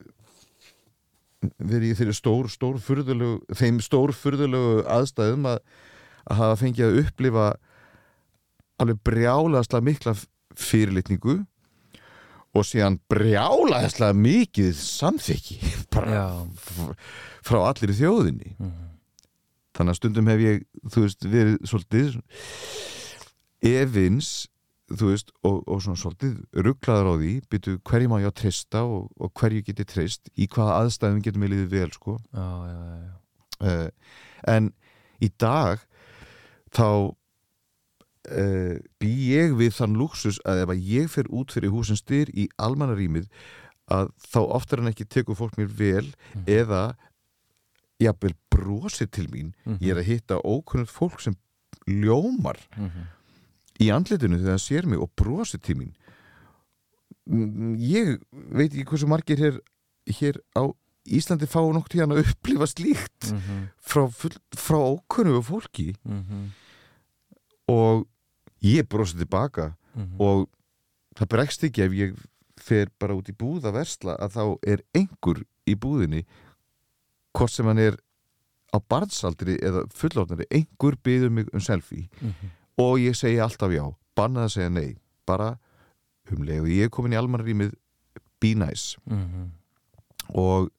verið í þeirri stór, stór furðulegu, þeim stór furðulegu aðstæðum að, að hafa fengið að upplifa alveg brjálaðslega mikla fyrirlitningu og síðan brjálaðslega mikið samþykki bara Já f- frá allir í þjóðinni Mhm. þannig að stundum hef ég þú veist, verið svolítið efins þú veist, og, og svona svolítið rugglaður á því, byrju hverju má ég að treysta og, og hverju get ég treyst í hvaða aðstæðum getum við liðið vel sko. Já, já, já, já. uh, en í dag þá uh, bý ég við þann luxus að ef að ég fer út fyrir húsins styr í almannarýmið að þá oftar en ekki tekur fólk mér vel Mhm. eða jafnvel brosir til mín Mhm. ég er að hitta ókunnult fólk sem ljómar Mhm. í andlitinu þegar það sér mig og brosir til mín Mm, ég veit ekki hversu margir hér, hér á Íslandi fá nokk tíðan að upplifa slíkt Mhm. frá, full, frá ókunnugu fólki Mhm. og ég brosi tilbaka Mhm. og það bregst ekki ef ég fer bara út í búð að versla að þá er einhver í búðinni hvort sem hann er á barnsaldri eða fullorðnari einhver byður mig um selfie Mhm. og ég segi alltaf já bannað að segja nei, bara um leið og ég er komin í almanrýmið be nice Mhm. og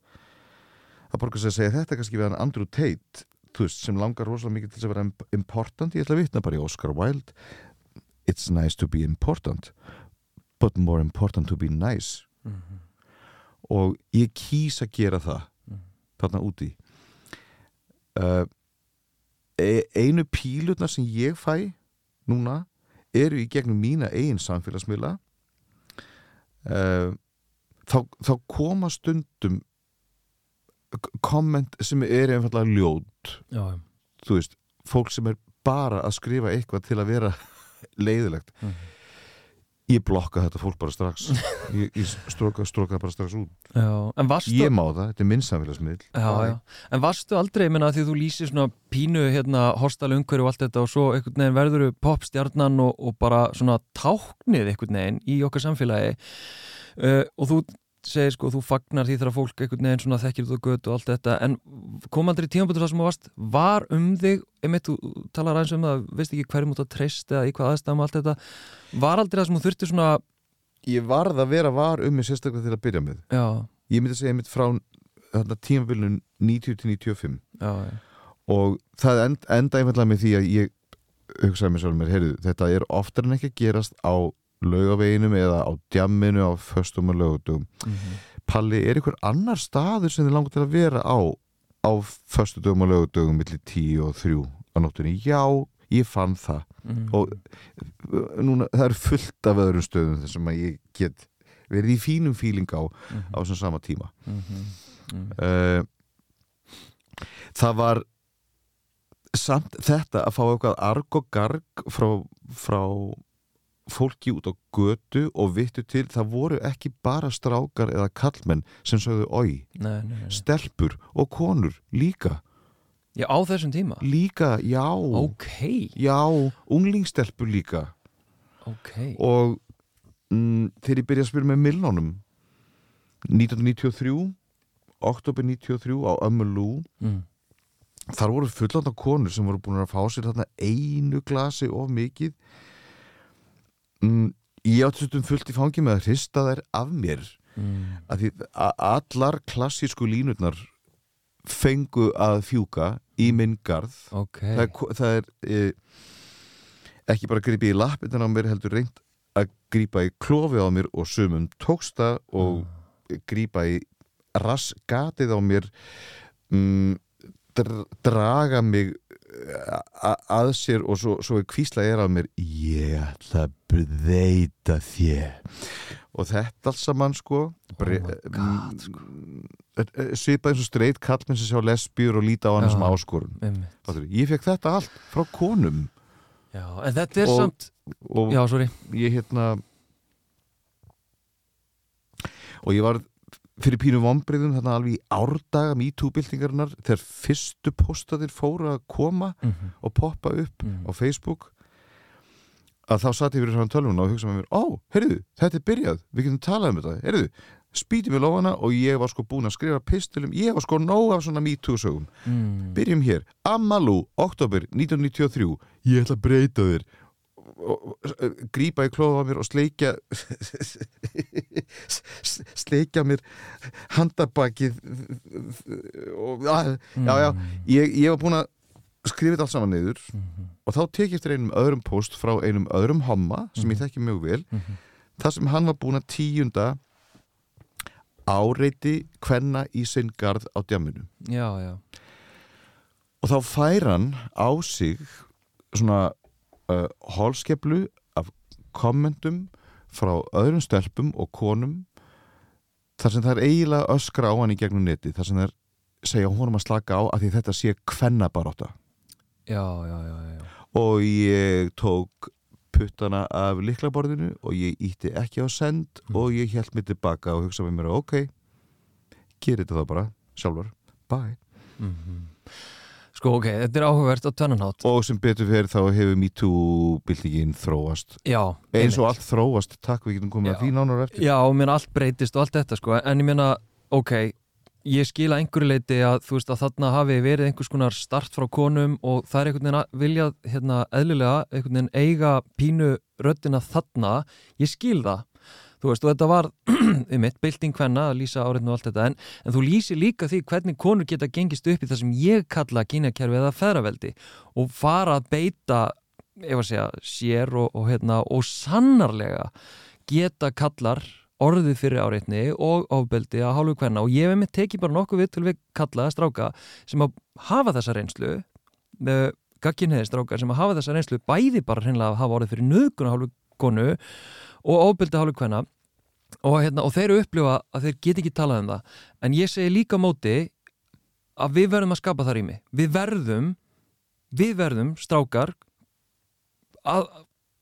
það borgar sig að segja þetta kannski við hann Andrew Tate veist, sem langar rosalega mikið til að vera imp- important, ég ætla að vitna bara í Oscar Wilde it's nice to be important but more important to be nice Mhm. og ég kýs að gera það Mhm. þarna úti uh, einu pílutna sem ég fæ núna eru í gegnum mína eigin samfélagsmiðla uh, þá, þá koma stundum komment sem er einfallega ljót já. þú veist, fólk sem er bara að skrifa eitthvað til að vera leiðilegt Mhm. ég blokka þetta fólk bara strax ég, ég stróka, stróka bara strax út já. Varstu ég má það, þetta er minn samfélagsmiðl Já, já. En varstu aldrei, minna, því þú lýsir svona pínu hérna, hostal umhverju og allt þetta og svo einhvern veginn verður popstjarnan og, og bara svona táknið einhvern veginn í okkar samfélagi uh, og þú segir sko, þú fagnar því þegar fólk einhvern veginn svona þekkir á götu og allt þetta en kom aldrei tímabötur það sem þú varst var um þig, einmitt, þú talar aðeins um það veist ekki hverjum út að treyst eða í hvað aðstæðum allt þetta, var aldrei það sem þú þurfti svona, ég varð að vera var um mig sérstaklega til að byrja með. Já, ég myndi að segja mitt frá þarna, tímabilinu 90 til 95 já, já, og það end, enda einfallega með því að ég hugsaði mér sjálf mér, heyrðu, þetta er oftar en ekki að gerast á laugaveginum eða á djamminu á föstum og lögutum mhm, Palli, er einhver annar staður sem þið langar til að vera á á föstu dögum og lögudögum millir 10 og 3 á nóttunni? Já, ég fann það. Mhm. og uh, núna, það er fullt af öðrum stöðum þar sem að ég get verið í fínum fíling á Mhm, á þessum sama tíma. Uh, það var samt þetta að fá eitthvað arg og garg frá, frá fólki út á götu og vittu til, það voru ekki bara strákar eða kallmenn sem sögðu oi, stelpur og konur líka, Já, á þessum tíma? líka, já. Ok, já, unglingstelpur líka. Ok. Og mm, þegar ég byrja að spyrja með Milnónum 1993 oktober 93 á Ömmulú mm. þar voru fullanda konur sem voru búin að fá sér þarna einu glasi of mikið mm, ég átti stundum fullt í fangi með að hrista þær af mér. Mm. að því að allar klassísku línurnar fengu að fjúka í minn garð. Ok. Það er, það er e, ekki bara gripið í lappindan á mér heldur reynd að grípa í klofið á mér og sumum tóksta og grípa í rassgatið á mér. Mm, dr draga mig að sér og svo, svo kvísla er af mér ég ætla að breyta þér. Og þetta alls saman sko, bre- Oh sko. mm, svipað eins og streit kallmenn sem sjá lesbjur og líta á hann sem áskorun. ég fekk þetta allt frá konum. Já, en þetta er Og- samt og Já, sorry. ég hérna og ég var fyrir pínu vombriðum þarna alveg í árdaga MeToo-byltingarinnar þegar fyrstu postaðir fóru að koma mm -hmm. og poppa upp Mm. á Facebook að þá satt ég fyrir hann tölvuna og hugsa með mér, ó, heyrðu, þetta er byrjað við getum talað um þetta, heyrðu spýtum við lofana og ég var sko búin að skrifa pistilum, ég var sko nóg af svona MeToo sögum mm. byrjum hér, Amalú, oktober 1993, ég ætla að breyta þér grípa í klóða á mér og sleikja sleikja mér handabakið og já, já, ég, ég var búin að skrifa þetta allt saman niður Mhm. og þá tek ég eftir einum öðrum post frá einum öðrum homma sem ég þekki mjög vel. Mhm. þar sem hann var búin að tíunda áreiti kvenna í sinn garð á djaminu Já, já. Og þá fær hann á sig svona uh, hólskeplu af kommentum frá öðrum stelpum og konum þar sem það er eiginlega öskra á hann í gegnum neti þar sem það er segja honum að slaka á að því þetta sé kvennabaróta Já, já, já, já, já. og ég tók puttana af liklaborðinu og ég ítti ekki á send Mm. og ég held mig tilbaka og hugsa með mér ok, gerir þetta þá bara sjálfur, bye Mhm. Sko, ok, þetta er áhugavert á tvennanhátt og sem betur fyrir þá hefur MeToo-byltingin þróast. Já, eins og allt þróast, takk við getum komið Já. að því nánar eftir. Já, og mér allt breytist og allt þetta sko. En ég meina, ok ég skila einhverju leiti að þú veist að þarna hafi verið einhvers konar start frá konum og það er einhvern veginn að vilja hérna eðlilega, einhvern veginn eiga pínu röddina þarna. Ég skil það, þú veist og þetta var um mitt, bylting hvenna að lýsa áreitinu og allt þetta, en, en þú lýsir líka því hvernig konur geta gengist upp í það sem ég kalla kynjakerfi eða feðraveldi og fara að beita ef að segja, sér og, og, hérna, og sannarlega geta kallar orðið fyrir áreitni og ofbeldi að hálfu hverna og ég hef með tekið bara nokkuð við til við kalla stráka sem að hafa þessa reynslu gagginniði stráka sem að hafa þessa reynslu bæði bara hreinlega að hafa orðið fyrir nöðguna hálfu konu og ofbeldi hálfu hverna og, hérna, og þeir eru upplifa að þeir get ekki talað um það. En ég segi líka móti að við verðum að skapa það rými. Við verðum við verðum strákar að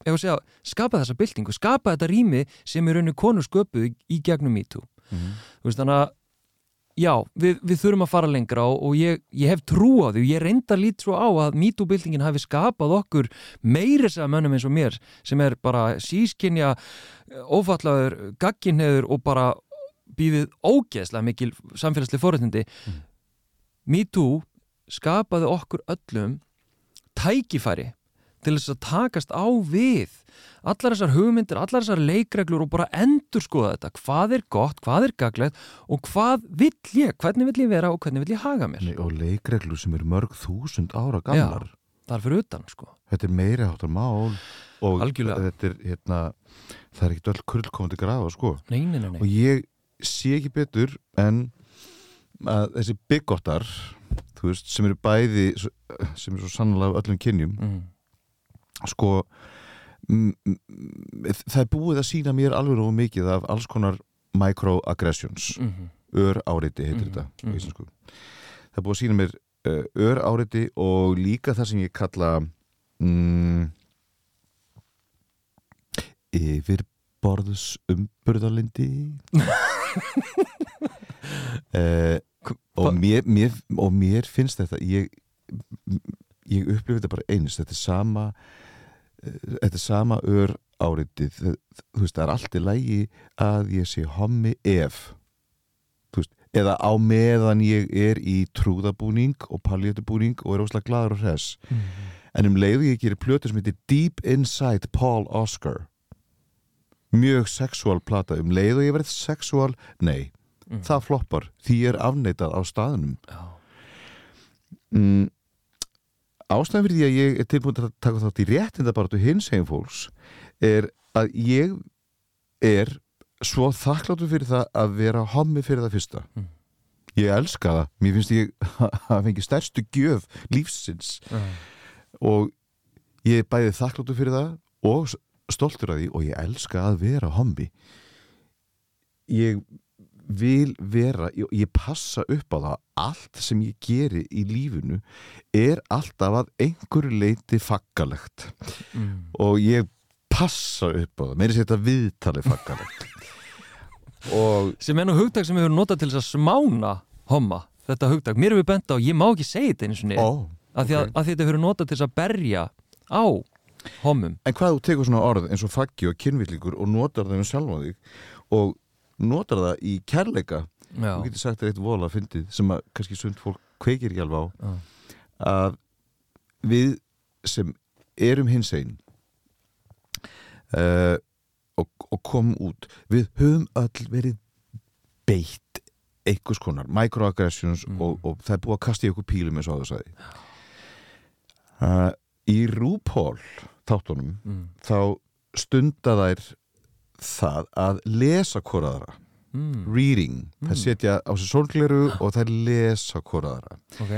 ef að segja, skapa þessa byltingu, skapa þetta rými sem er rauninu konur sköpuð í gegnum MeToo. Þú veist þannig að já, við, við þurfum að fara lengra og, og ég, ég hef trú á því og ég reyndar lít svo á að MeToo-byltingin hafi skapað okkur meiri segja mönnum eins og mér sem er bara sískinja ófallaður, gagginheður og bara býðið ógeðslega mikil samfélagslega forréttindi Mhm. MeToo skapaði okkur öllum tækifæri til þess að takast á við allar þessar hugmyndir, allar þessar leikreglur og bara endur skoða þetta. Hvað er gott, hvað er gaglegt og hvað vill ég, hvernig vill ég vera og hvernig vill ég haga mér? Nei, og leikreglur sem eru mörg þúsund ára gamlar. það er fyrir utan sko. Þetta er meiri áttar mál og Algjörlega. þetta er hérna það er ekkert öll kurl komandi grafa sko. Nei, nei, nei, og ég sé ekki betur en að þessi byggottar þú veist, sem eru bæði sem eru svo sannlega öllum kynjum Mm. Sko mm, mm, það er búið að sína mér alveg róið mikið af alls konar microaggressions Mm ör áreiti heitir Mhm, þetta á mhm. íslensku. það er búið að sína mér uh, ör áreiti og líka það sem ég kalla mm, yfirborðs umburðalindi uh, og, mér, mér, og mér finnst þetta ég, ég upplifi þetta bara eins þetta er sama þetta er sama ör áreitið þú veist, það er allt í lægi að ég sé hommi ef þú veist, eða á meðan ég er í trúðabúning og paljetubúning og er óslega gladur og hress Mm. en um leiðu ég gerir plötu sem heitir Deep Inside Paul Oscar mjög sexual plata um leiðu ég verið sexual nei, Mm. það floppar því ég er afneitað á staðunum Já. mm, ástæðan fyrir því að ég er tilbúin að taka þátt í réttindabaratu hins heim fólks er að ég er svo þakkláttur fyrir það að vera hommi fyrir það fyrsta. Mm. ég elska það, mér finnst ég að fengi stærstu gjöf lífsins. Og ég er bæðið þakkláttur fyrir það og stoltur af því og ég elska að vera hommi. Ég vil vera, ég, ég passa upp á það allt sem ég geri í lífinu er alltaf að einhverju leiti faggalegt. Mm. og ég passa upp á það meiri sér þetta viðtali faggalegt. Og sem er nú hugtak sem við höfum notað til að smána homma, þetta hugtak, mér hefur bent á ég má ekki segja þetta einu sinni. Ó, af því að, þetta hefur notað til að berja á hommum. En hvað þú tekur svona orð eins og faggi og kynvillingur og notar það um sjálfa þig og notar það í kærleika Já, þú getur sagt eitt vola fyndið sem að kannski sund fólk kveikir ekki alveg á Já. að við sem erum hins einn uh, og, og komum út við höfum öll verið beitt einhvers konar microaggressions Mm. og, og það er búið að kasta í okkur pílum eins og að það sagði uh, í RuPaul þáttunum mm. þá stunda þær það að lesa hvoraðara Mm. reading, Mm. setja á sig sólgleru og þær lesa hvoraðara ok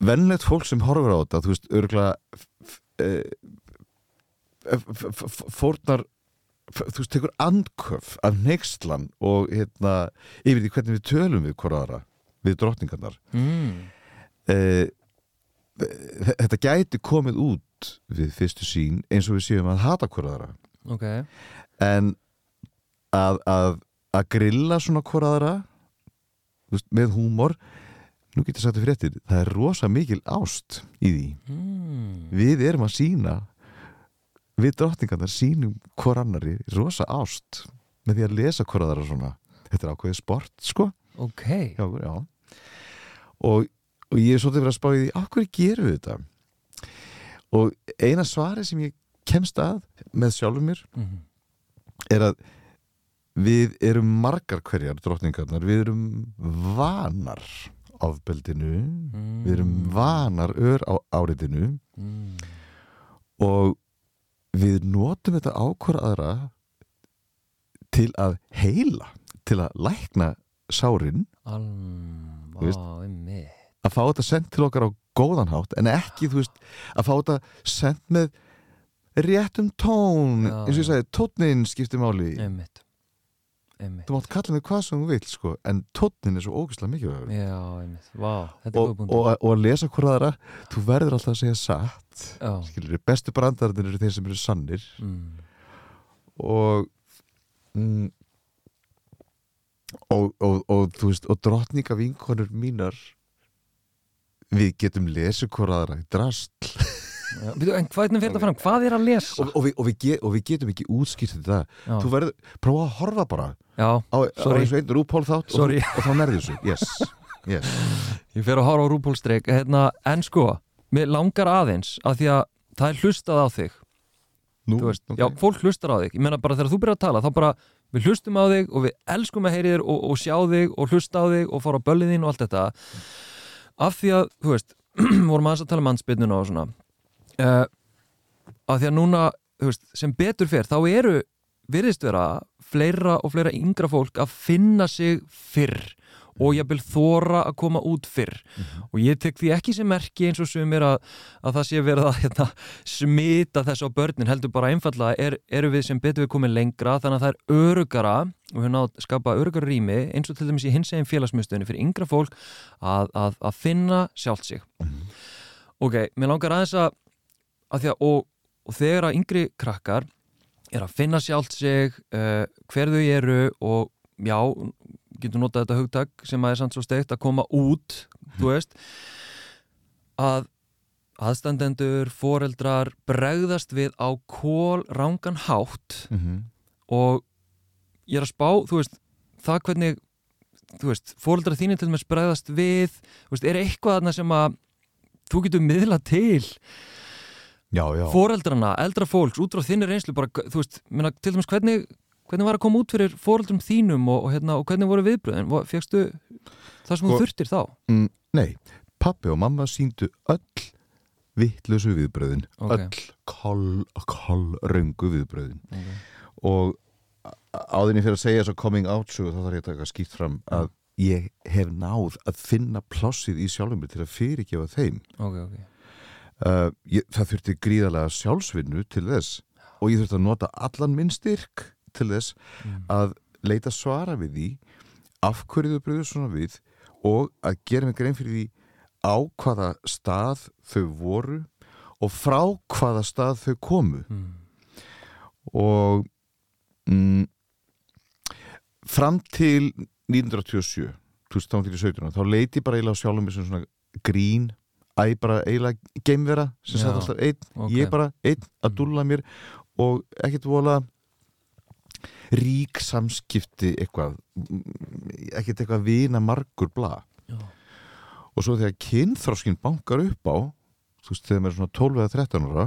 vennlegt fólk sem horfur á þetta þú veist, örgulega fórnar f- þú veist, tekur andköf af neykslan og hérna yfir því hvernig við tölum við hvoraðara við drottningarnar mm. eh, þetta gæti komið út við fyrstu sín eins og við séum að hata hvoraðara ok, en að, að, að grilla svona hvoraðara veist, með húmor nú getur sagt það fréttir það er rosa mikil ást í því. Mm. við erum að sína við drottningarnar sínum hvor annari rosa ást með því að lesa hvoraðara svona. Þetta er ákveðið sport sko. Ok. Já, já. Og, og ég er svolítið verið að spá í því hverju gerum við þetta? Og eina svari sem ég kemst að með sjálfum mér mm. er að við erum margar hverjar drottningarnar, við erum vanar ofbeldinu, við erum vanar ör á áriðinu mm. og við notum þetta ákvörðaðra til að heila, til að lækna sárin, að fá þetta sendt til okkar á góðan hátt en ekki, þú veist, að fá þetta sendt með réttum tón, Já, eins og ég sagði tónnin skiptir máli, einmitt. Einmitt. Þú mátt kalla mig hvað sem þú vill sko, en tónnin er svo ógæslega mikilvægur. Já, einmitt, vá, þetta er og, góð búnd og, og að lesa hvort aðra þú verður alltaf að segja satt já, skilur, bestu brandararnir eru þeir sem eru sannir. Mm. og mm, og, og, þú veist og drottninga vinkonur mínar við getum lesið hvort aðra í drast já. En hvernig fyrir það fram, hvað er að lesa? Og, og, við, og, við get, og við getum ekki útskýrt þetta. Já, þú verður, prófa að horfa bara já, á, á Sorry. einn rúpól þátt og, þá nærði þessu. Yes, yes. ég fer að horfa á rúpólstreik. Hérna, en sko, mér langar aðeins af því að það er hlustað á þig. Nú, veist, ok. já, fólk hlustar á þig. Ég meina bara þegar þú byrjar að tala þá bara við hlustum á þig og við elskum að heyri þér og, og sjá þig og hlusta á þig og fara á böllin þín og allt þetta. Af því að, þú veist vorum aðeins að tala um ansbytnuna og svona uh, af því að núna veist, sem betur fer, þá eru virðist vera fleira og fleira yngra fólk að finna sig fyrr og ég vil þóra að koma út fyrr. Og ég tek því ekki sem merki eins og sumir að, að það sé verið að hérna, smita þessu á börnin heldur bara einfallega er, eru við sem betur við komið lengra þannig að það er örugara og við nátt skapa örugara rými eins og til dæmis í hins eginn félagsmyndstöðinu fyrir yngra fólk að, að, að finna sjálft sig. Ok, mér langar aðeins að, að að og, og þegar að yngri krakkar er að finna sjálft sig uh, hver þau eru og já, getur notað þetta hugtak sem að er samt svo steikt að koma út þú veist að aðstandendur, foreldrar bregðast við á kól rángan hátt Mhm. og ég er að spá, þú veist það hvernig, þú veist foreldrar þínir til dæmis bregðast við þú veist, er eitthvað þarna sem að þú getur miðla til. Foreldrana, eldra fólks, út frá þinni reynslu bara, þú veist, minna, til dæmis hvernig hvernig var að koma út fyrir foreldrum þínum og, og, hérna, og hvernig voru viðbröðin, fegstu það sem þú Sko- þurftir þá? Mm, nei, pappi og mamma síndu öll vittlösu viðbröðin Ok. öll koll, koll röngu viðbröðin Ok. og áðinni fyrir að segja að coming out svo þá þarf ég að taka skýrt fram að ég hef náð að finna plássið í sjálfum mér til að fyrirgefa þeim. Ok, ok uh, ég, það þurfti gríðarlega sjálfsvinnu til þess og ég þurfti að nota allan minn styrk til þess Mm. að leita svara við því af hverju þau bröður svona við og að gera mig grein fyrir því á hvaða stað þau voru og frá hvaða stað þau komu mm. og mm, fram til 1927 2017 þá leiti ég bara eiginlega á sjálfum sem svona grín æ bara eiginlega geimvera sem satt alltaf einn, ok. ég bara einn að Mm. dúlla mér og ekkert vola rík samskipti eitthvað ekkert eitthvað vina margur bla Já. og svo þegar kynþróskin bankar upp á þú veist þegar maður er svona 12 eða 13 ára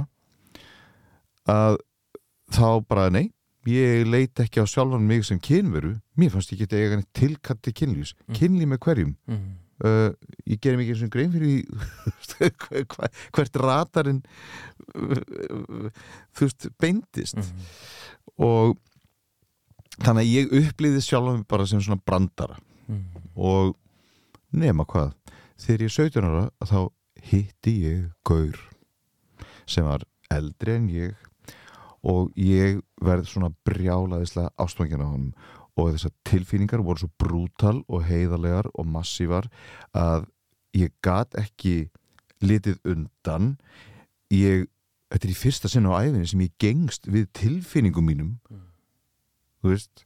að þá bara nei ég leit ekki á sjálfan mig sem kynveru mér fannst ég geta neitt tilkatti kynlýs Mm. kynlýs með hverjum Mm. Uh, ég gerir mikið og grein fyrir hvert ratarinn uh, þú veist beindist Mm. og þannig að ég upplýði sjálfan mig bara sem svona brandara Mm. og nema hvað þegar ég er 17 ára þá hitti ég gaur sem var eldri en ég og ég verð svona brjálaðislega ástfangin á honum og þessar tilfinningar voru svo brútal og heiðarlegar og massívar að ég gat ekki litið undan ég, þetta er í fyrsta sinna á æfinni sem ég gengst við tilfinningum mínum Mm. þú veist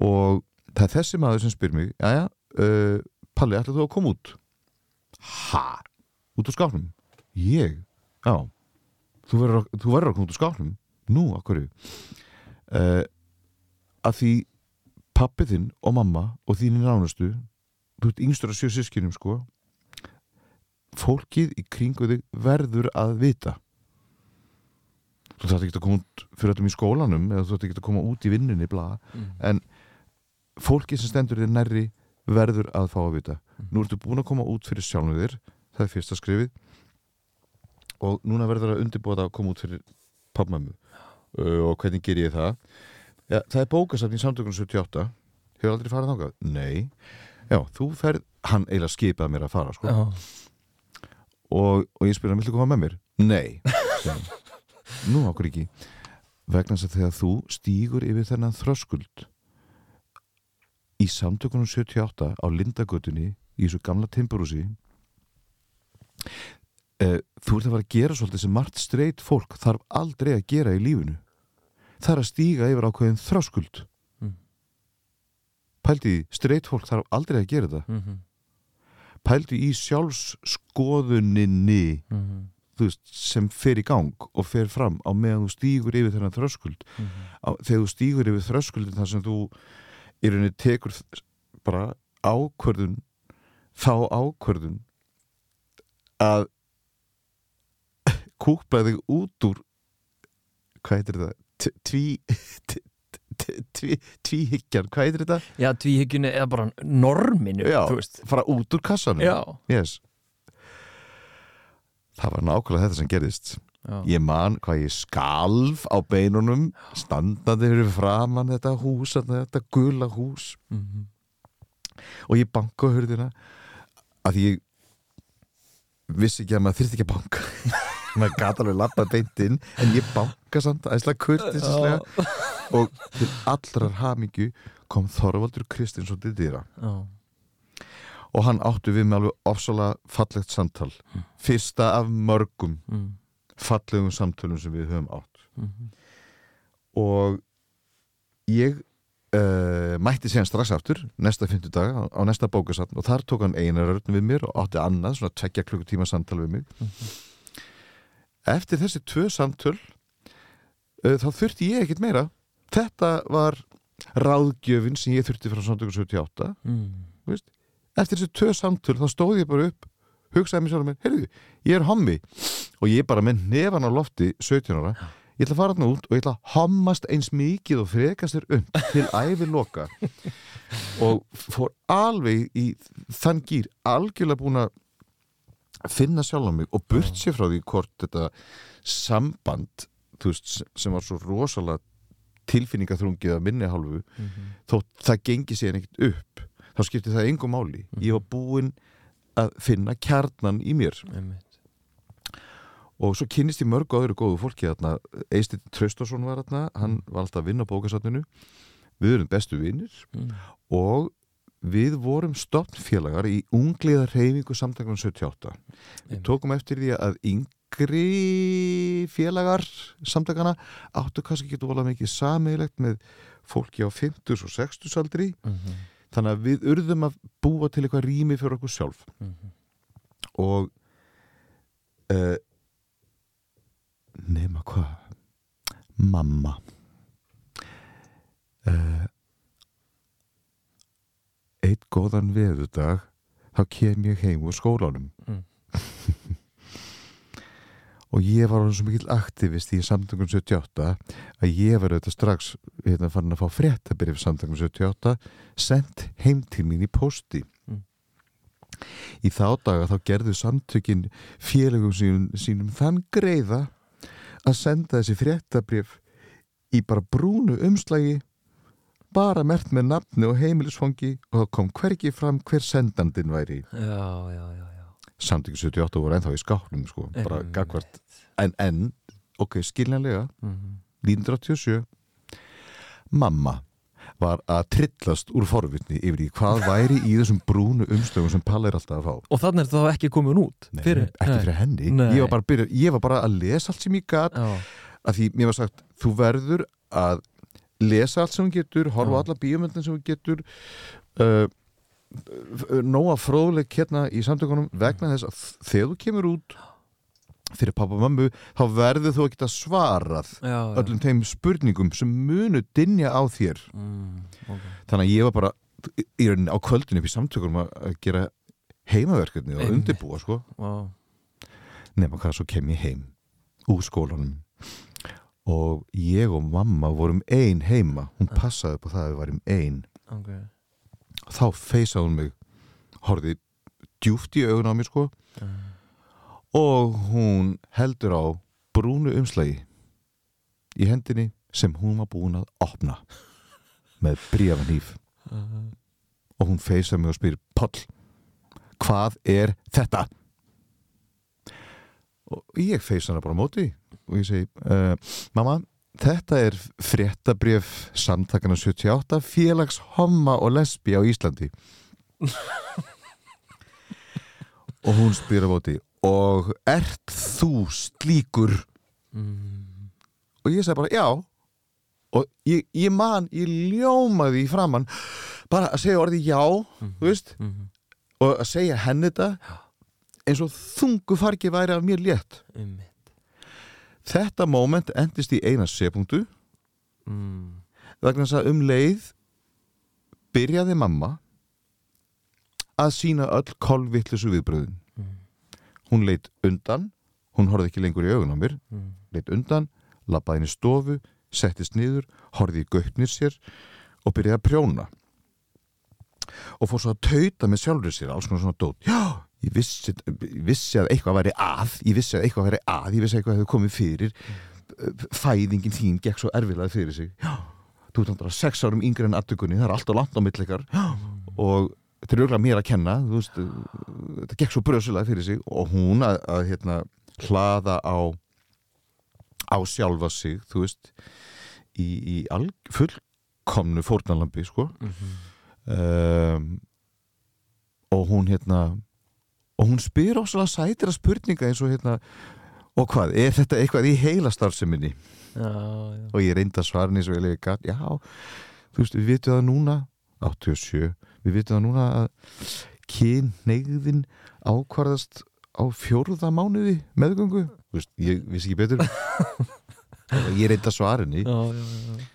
og það er þessi maður sem spyr mig jæja, uh, Palli, ætlaðu þú að koma út? Ha? Út úr skápnum? Ég? Já Þú verður að, koma út úr skápnum? Nú, akkur uh, að því pappi þinn og mamma og þínir nánustu þú ert yngstur að sjö sískinum sko fólkið í kringu þig verður að vita. Þú þarf ekki að koma út fyrir öllum í skólanum eða þú þarf ekki að koma út í vinnunni bla. Mm. en fólkið sem stendur þér nærri verður að fá að vita. Nú ertu búin að koma út fyrir sjálfum þér það er fyrsta skrifið og núna verður að undirbúa það að koma út fyrir pappmömmu uh, og hvernig ger ég það ja, það er bókasafn í samtökunum 78 hefur aldrei farið þangað? Nei já, þú ferð, hann eiginlega skipaði mér að fara sko. Já. og, og ég spyrir hann, viltu koma með mér? Nei hann. nú okkur ekki vegna þess að þegar þú stígur yfir þennan þröskuld í samtökunum 78 á Lindagötunni í þessu gamla timburúsi uh, þú ert að fara að gera svolítið sem margt streit fólk þarf aldrei að gera í lífinu það er að stíga yfir ákveðin þröskuld Mm. pældi í, streit fólk þarf aldrei að gera þetta Mhm. pældi í sjálfsskoðuninni Mhm. þú veist, sem fer í gang og fer fram á meðan þú stígur yfir þennan þröskuld Mhm. á, þegar þú stígur yfir þröskuldin þar sem þú í rauninni tekur bara ákvörðun þá ákvörðun að kúpa þig út úr hvað heitir þetta Tvíhyggjan, hvað heitir þetta Já, tvíhyggjunni eða bara norminu Já. fara út úr kassanum Já, yes. það var nákvæmlega þetta sem gerðist já. ég man hvað ég skalf á beinunum standandi fyrir framann þetta hús þetta gula hús Mhm. og ég banka á hurðina að ég vissi ekki að maður þyrfti ekki að banka. Maður gata alveg lappa beint inn en ég banka samt aðeinslega kurtisislega og til allrar hamingju kom Þorvaldur Kristinsson til dýra Já. og hann áttu við með alveg ofsalega fallegt samtal. Fyrsta af mörgum Mm. fallegum samtölum sem við höfum átt. Mhm. og ég uh, mætti síðan strax aftur næsta fymtudag á, á næsta bókasatn og þar tók hann einar örn við mér og átti annað svona tvekja klukkutíma samtal við mig. Eftir þessi tvö samtöl uh, þá þurfti ég ekkert meira. Þetta var ráðgjöfin sem ég þurfti frá samtöku 78 Mm. eftir þessi tvö samtöl þá stóð ég bara upp hugsaði mér sjálf mér, heyrðu, ég er hommi. Og ég bara með nefan á lofti 17 ára, ég ætla að fara þarna út og ég ætla að hommast eins mikið og frekast þér um til æfi loka og fór alveg í þann gýr, algjörlega búin að finna sjálf á mig og burt sér frá því hvort þetta samband veist, sem- var svo rosalega tilfinningaþrungið af minni hálfu Mhm. þótt það gengi sér ekkert upp þá skipti það engum máli. Ég var búinn að finna kjarnan í mér. Einmitt. Og svo kynnist ég mörgu öðru góðu fólki þarna, Eistin Traustason var þarna hann var alltaf að vinna á bókasatninu við erum bestu vinnir Mm. og við vorum stopnfélagar í ungliða reyfingu samtakunum 78 við tókum eftir því að yngri félagar samtakana áttu kannski ekki volað mikið samiðilegt með fólki á 50 og 60 aldri Mhm. þannig að við urðum að búa til eitthvað rými fyrir okkur sjálf. Mhm. og uh, nema hvað mamma uh, eitt góðan veðudag þá kem ég heim úr skólanum Mm. og ég var alveg svo mikill aktivist í samtökum 78 að ég var auðvitað strax hérna, farin að fá fréttabrif samtökum 78 sendt heim til mín í pósti Mm. í þá daga þá gerðu samtökin félögum sínum, sínum þann greiða að senda þessi fréttabrif í bara brúnu umslagi bara mert með nafni og heimilisfangi og það kom hvergi fram hver sendandin væri. Já, já, já, já. samtökin 78 voru ennþá í skáknum sko, bara gagvart en, en, ok, skiljanlega. Mhm. 1987 mamma var að trillast úr forvitni yfir í hvað væri í þessum brúnu umstöðum sem Palla er alltaf að fá. Og þannig er það ekki komin út? Nei, fyrir, ekki fyrir henni. Ég var, byrja, ég var bara að lesa allt sem ég Já, að því mér var sagt, þú verður að lesa allt sem þú getur horfa á Já. alla bíómyndin sem þú getur uh, nóga fróðleik hérna í samtökunum vegna þess að þegar þú kemur út fyrir pappa og mömmu þá verður þú að geta svarað já, já. öllum þeim spurningum sem munu dinja á þér Mm, ok. þannig að ég var bara í rauninni á kvöldinu upp í samtökunum að gera heimaverkefni og undirbúa sko Vá. nema hvað svo kem ég heim úr skólanum og ég og mamma vorum ein heima hún passaði upp á það að við varum ein Ok. þá feysaði hún mig horfði djúft í augun á mér sko Mm. Og hún heldur á brúnu umslagi í hendinni sem hún var búin að opna með bríafanýf Uh, og hún feysaði mig og spyr Páll, hvað er þetta? og ég feysa hana bara móti og ég segi uh, mamma, þetta er fréttabrjöf samtakana 78 félags homma og lesbi á Íslandi og hún spyr á móti og ert þú slíkur? Mm, og ég segi bara já. Og ég, ég man, ég ljómaði í framann bara að segja orðið já þú veist, mm, og að segja henni þetta eins og þungu fargi væri af mér létt. Þetta moment endist í eina sepundu Mm, vegna þess að um leið byrjaði mamma að sína öll kolvittlisu viðbröðin mm, hún leitt undan hún horfði ekki lengur í augun á mér mm, leitt undan, labbaði inn í stofu settist niður, horfði í gaupnir sér og byrjaði að prjóna. Og fór svo að tauta með sjálfur sér, alls konar svona dót. Já, ég vissi, ég vissi að eitthvað væri að ég vissi að eitthvað væri að, ég vissi að eitthvað hefði komið fyrir. Fæðingin þín gekk svo erfilega fyrir sig. Já, þú ert náttúrulega sex árum yngri en aðtökunni, það er alltaf langt á millikar og þetta er auðvitað mér að kenna veist, þetta gekk svo bröðsulega fyrir sig og hún að, að hérna, hlaða á á sjálfa sig þú veist í, í fullkomnu fórnalambi sko. Mhm. um, og hún hérna og hún spyr ósala sætira spurninga eins og hérna og hvað, er þetta eitthvað í heila starfseminni? Og ég reynda svarin eins og ég lega já, þú veist, við vitum það núna 87, við vitum það núna að kynneigðin ákvarðast á fjórða mánuði meðgöngu, þú veist, ég vissi ekki betur. Ég reynda svarinni Já, já, já.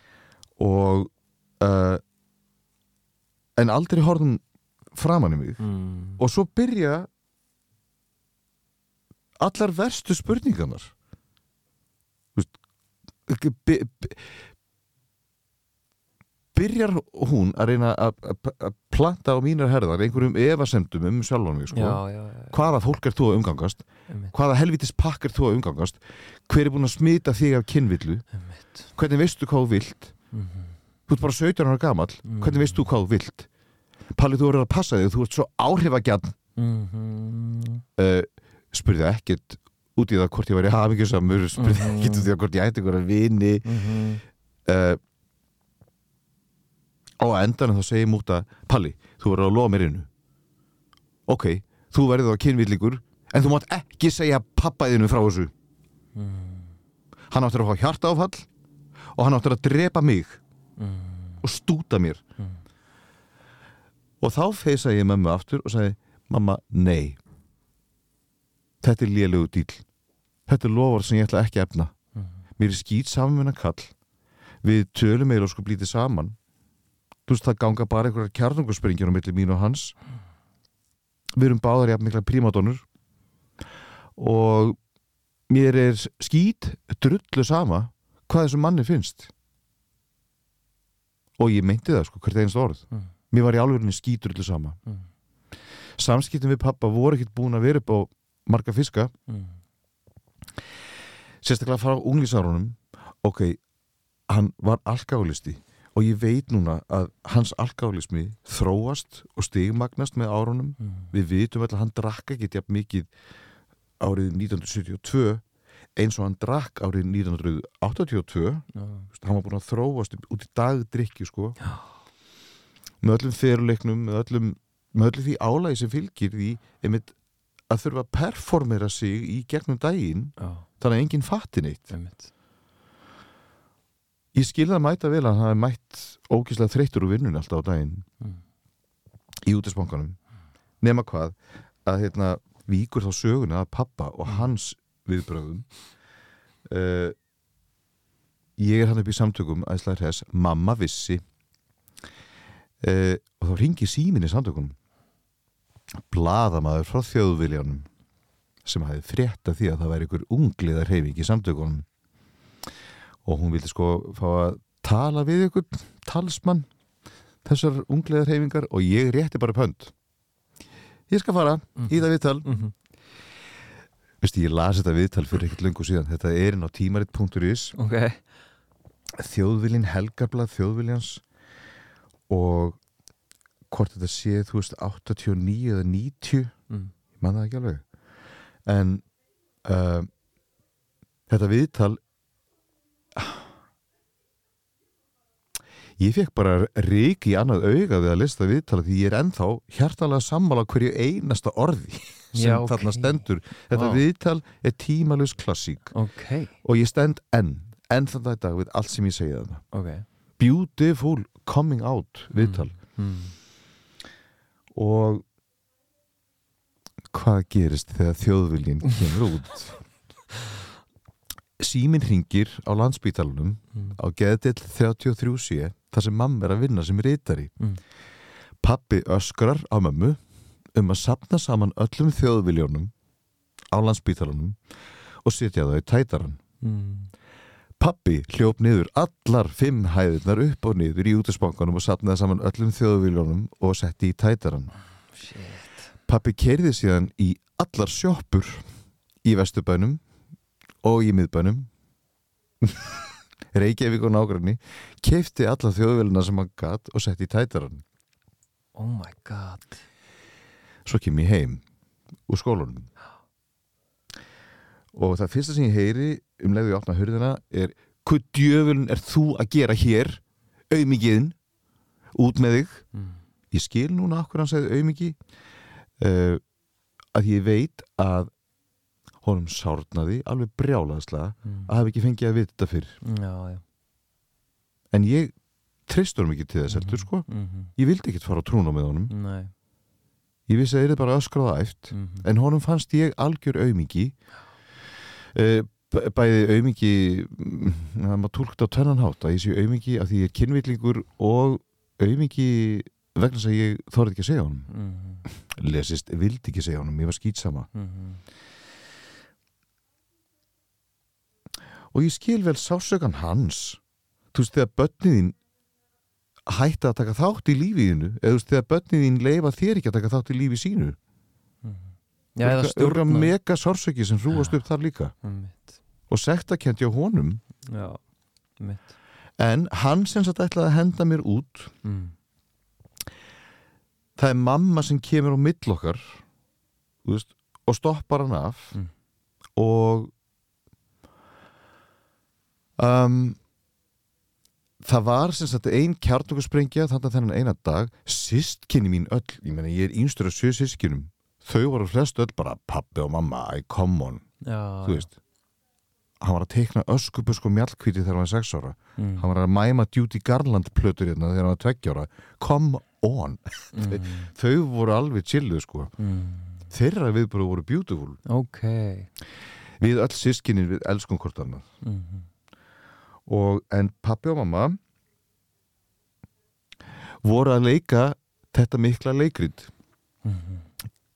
og uh, en aldrei horfðum framan í mig. Mm, og svo byrja allar verstu spurningarnar. Þú veist, by- by- byrjar hún að reyna að- planta á mínar herðar einhverjum efasemdum um sjálfan mig sko. já, já, já, hvaða fólk er þú að umgangast? Einmitt, hvaða helvitis pakk er þú að umgangast? Hver er búin að smita þig af kynvillu? Einmitt. Hvernig veistu hvað þú vilt? Mhm, þú ert bara 17 ára gamall. Mm. hvernig veistu hvað þú vilt? Palli, þú verður að passa þig, þú ert svo áhrifagjarn. Mhm, uh, spurði ekkert út í það hvort ég væri hafingjusamur spurði Mhm. ekkert út í það hvort ég ætti einhverja vini. Mhm, uh, og á endanum þá segir múta Palli, þú verður að lofa mér innu. Ok, þú verður þá kynvillingur en þú mátt ekki segja pappaðinu frá þessu. Mhm, hann áttur að fá hjartaáfall og hann áttur að drepa mig mhm, og stúta mér. Mhm. og þá feysaði ég mömmu aftur og sagði mamma, nei. Þetta er lélegu dýl þetta er lofar sem ég ætla ekki að efna. Mér er skýt saman með hennar kall við tölum eða sko blítið saman þú veist það ganga bara einhverjar kjarnungarspringjur á milli mín og hans. Við erum báðar jafn mikla prímadonnur. Og mér er skýt drullu sama hvað þessum manni finnst. Og ég meinti það sko hvert einst orð. Mhm. mér var í alvegurinn skýt drullu sama. Mhm, samskiptin við pappa voru ekkert búin að vera upp á marga fiska. Mhm, sérstaklega frá unglísárunum ok, hann var alkálisti og ég veit núna að hans alkálismi þróast og stigmagnast með árunum. Mhm, við vitum alltaf að hann drakk ekki jafn mikið árið 1972 eins og hann drakk árið 1982 já, hann var búin að þróast út í dagdrykju sko. Með öllum fyrirleiknum með öllum, með öllum því álægi sem fylgir því einmitt að þurfa að performera sig í gegnum daginn já, þannig að enginn fatti neitt. Einmitt Ég skil það mæta vel að hann hafi mætt ógíslega þreyttur úr vinnun alltaf á daginn. Mhm. í útisbankanum nema hvað að hérna víkur þá söguna að pappa og hans viðbröðum uh, ég er hann upp í samtökum æslar hess, mamma vissi. Uh, og þá ringi símin í samtökunum. Blaðamaður frá þjóðviljanum sem hafi frétta því að það væri ykkur ungliðar reyfing í samtökunum og hún vildi sko fá að tala við ykkur talsmann þessar ungliðar reyfingar og ég rétti bara pönd ég skal fara í það viðtal. Mhm, Veistu, ég las þetta viðtal fyrir ekkert löngu síðan. Þetta er inn á tímarit.is ok. Þjóðviljin helgarblað þjóðviljans og hvort þetta sé þú veist 89 eða 90 mhm, ég man það ekki alveg. En uh, þetta viðtal ég fekk bara rík í annað auga við að lista viðtala því ég er ennþá hjartalega sammála hverju einasta orði sem Já, ok. þarna stendur. Þetta Vá. viðtal er tímalus klassík. Ok. Og ég stend enn enn þann dag dag við allt sem ég segja þarna. Ok. Beautiful coming out viðtal. mhm, og hvað gerist þegar þjóðviljin kemur út símin ringir á landsbítalunum mhm, á geðdill 33 sé þar sem mamma er að vinna sem rítari Mm. pappi öskrar á mömmu um að sapna saman öllum þjóðviljónum á landsbítalunum og setja þau í tætaran mhm, Pappi hljóp niður allar fimm hæðirnar upp og niður í útisbankanum og sapnaði saman öllum þjóðviljónum og setti í tætaran. shit. Pappi kerði síðan í allar sjoppur í vesturbænum og í miðbænum. Reykjavík og nágranni keifti allar þjóðvilina sem hann gatt og setti í tætaran. oh my god. Svo kem ég heim úr skólanum. Og það fyrsta sem ég heyri um leiðu ég opna hurðina er hvað djöfulin er þú að gera hér auðmikiðin út með þig. Mhm, ég skil núna okkur hann segði auðmiki uh, að ég veit að honum sárnaði alveg brjálaðslega mhm, að hafa ekki fengið að vita þetta fyrr. Já, já. En ég honum ekki til þess heldur sko. mhm, ég vildi ekkert fara á trúna með honum. Nei. Ég vissi að það er bara öskraða æft mhm, en honum fannst ég algjör auðmiki uh, bæði auðmiki það maður tólkt á tennanhátt að ég sé auðmiki af því ég er kynvillingur og auðmiki vegna þess að ég þorði ekki að segja honum. Mhm, lesist, vildi ekki segja honum, ég var skýtsama mhm, og ég skil vel sásökan hans. Þú veist þegar börniðin hætta að taka þátt í lífiðinu eða þú veist, þegar börnin þín leifa þér ekki að taka þátt í lífi sínu. Já, eða stjórna. mega sársöki sem hrúast upp þar líka. Einmitt. og sektakent hjá honum. Já, mitt en hann sem sagt ætlaði að henda mér út. Mm. það er mamma sem kemur á mill okkar þú veist, og stoppar hann af. Mm. og um, það var sem sagt ein kjarnokursprengja þannig að þennan eina dag. Sistkinni mín öll, ég meina ég er yngstur af sjö sistkinum þau voru flest öll bara pappi og mamma, I come on. Já, þú veist hann var að teikna öskubusk og mjallkvíti þegar hann var sex ára. Mm. hann var að mæma Duty Garland plötur hérna þegar hann var tveggjára come on. Mm. þau voru alveg chilluð sko. Mm. þeirra viðbröðu voru beautiful. Ok. Við öll sískinni við elskum hvort annað. Mm. Og en pappi og mamma voru að leika þetta mikla leikrit Mm.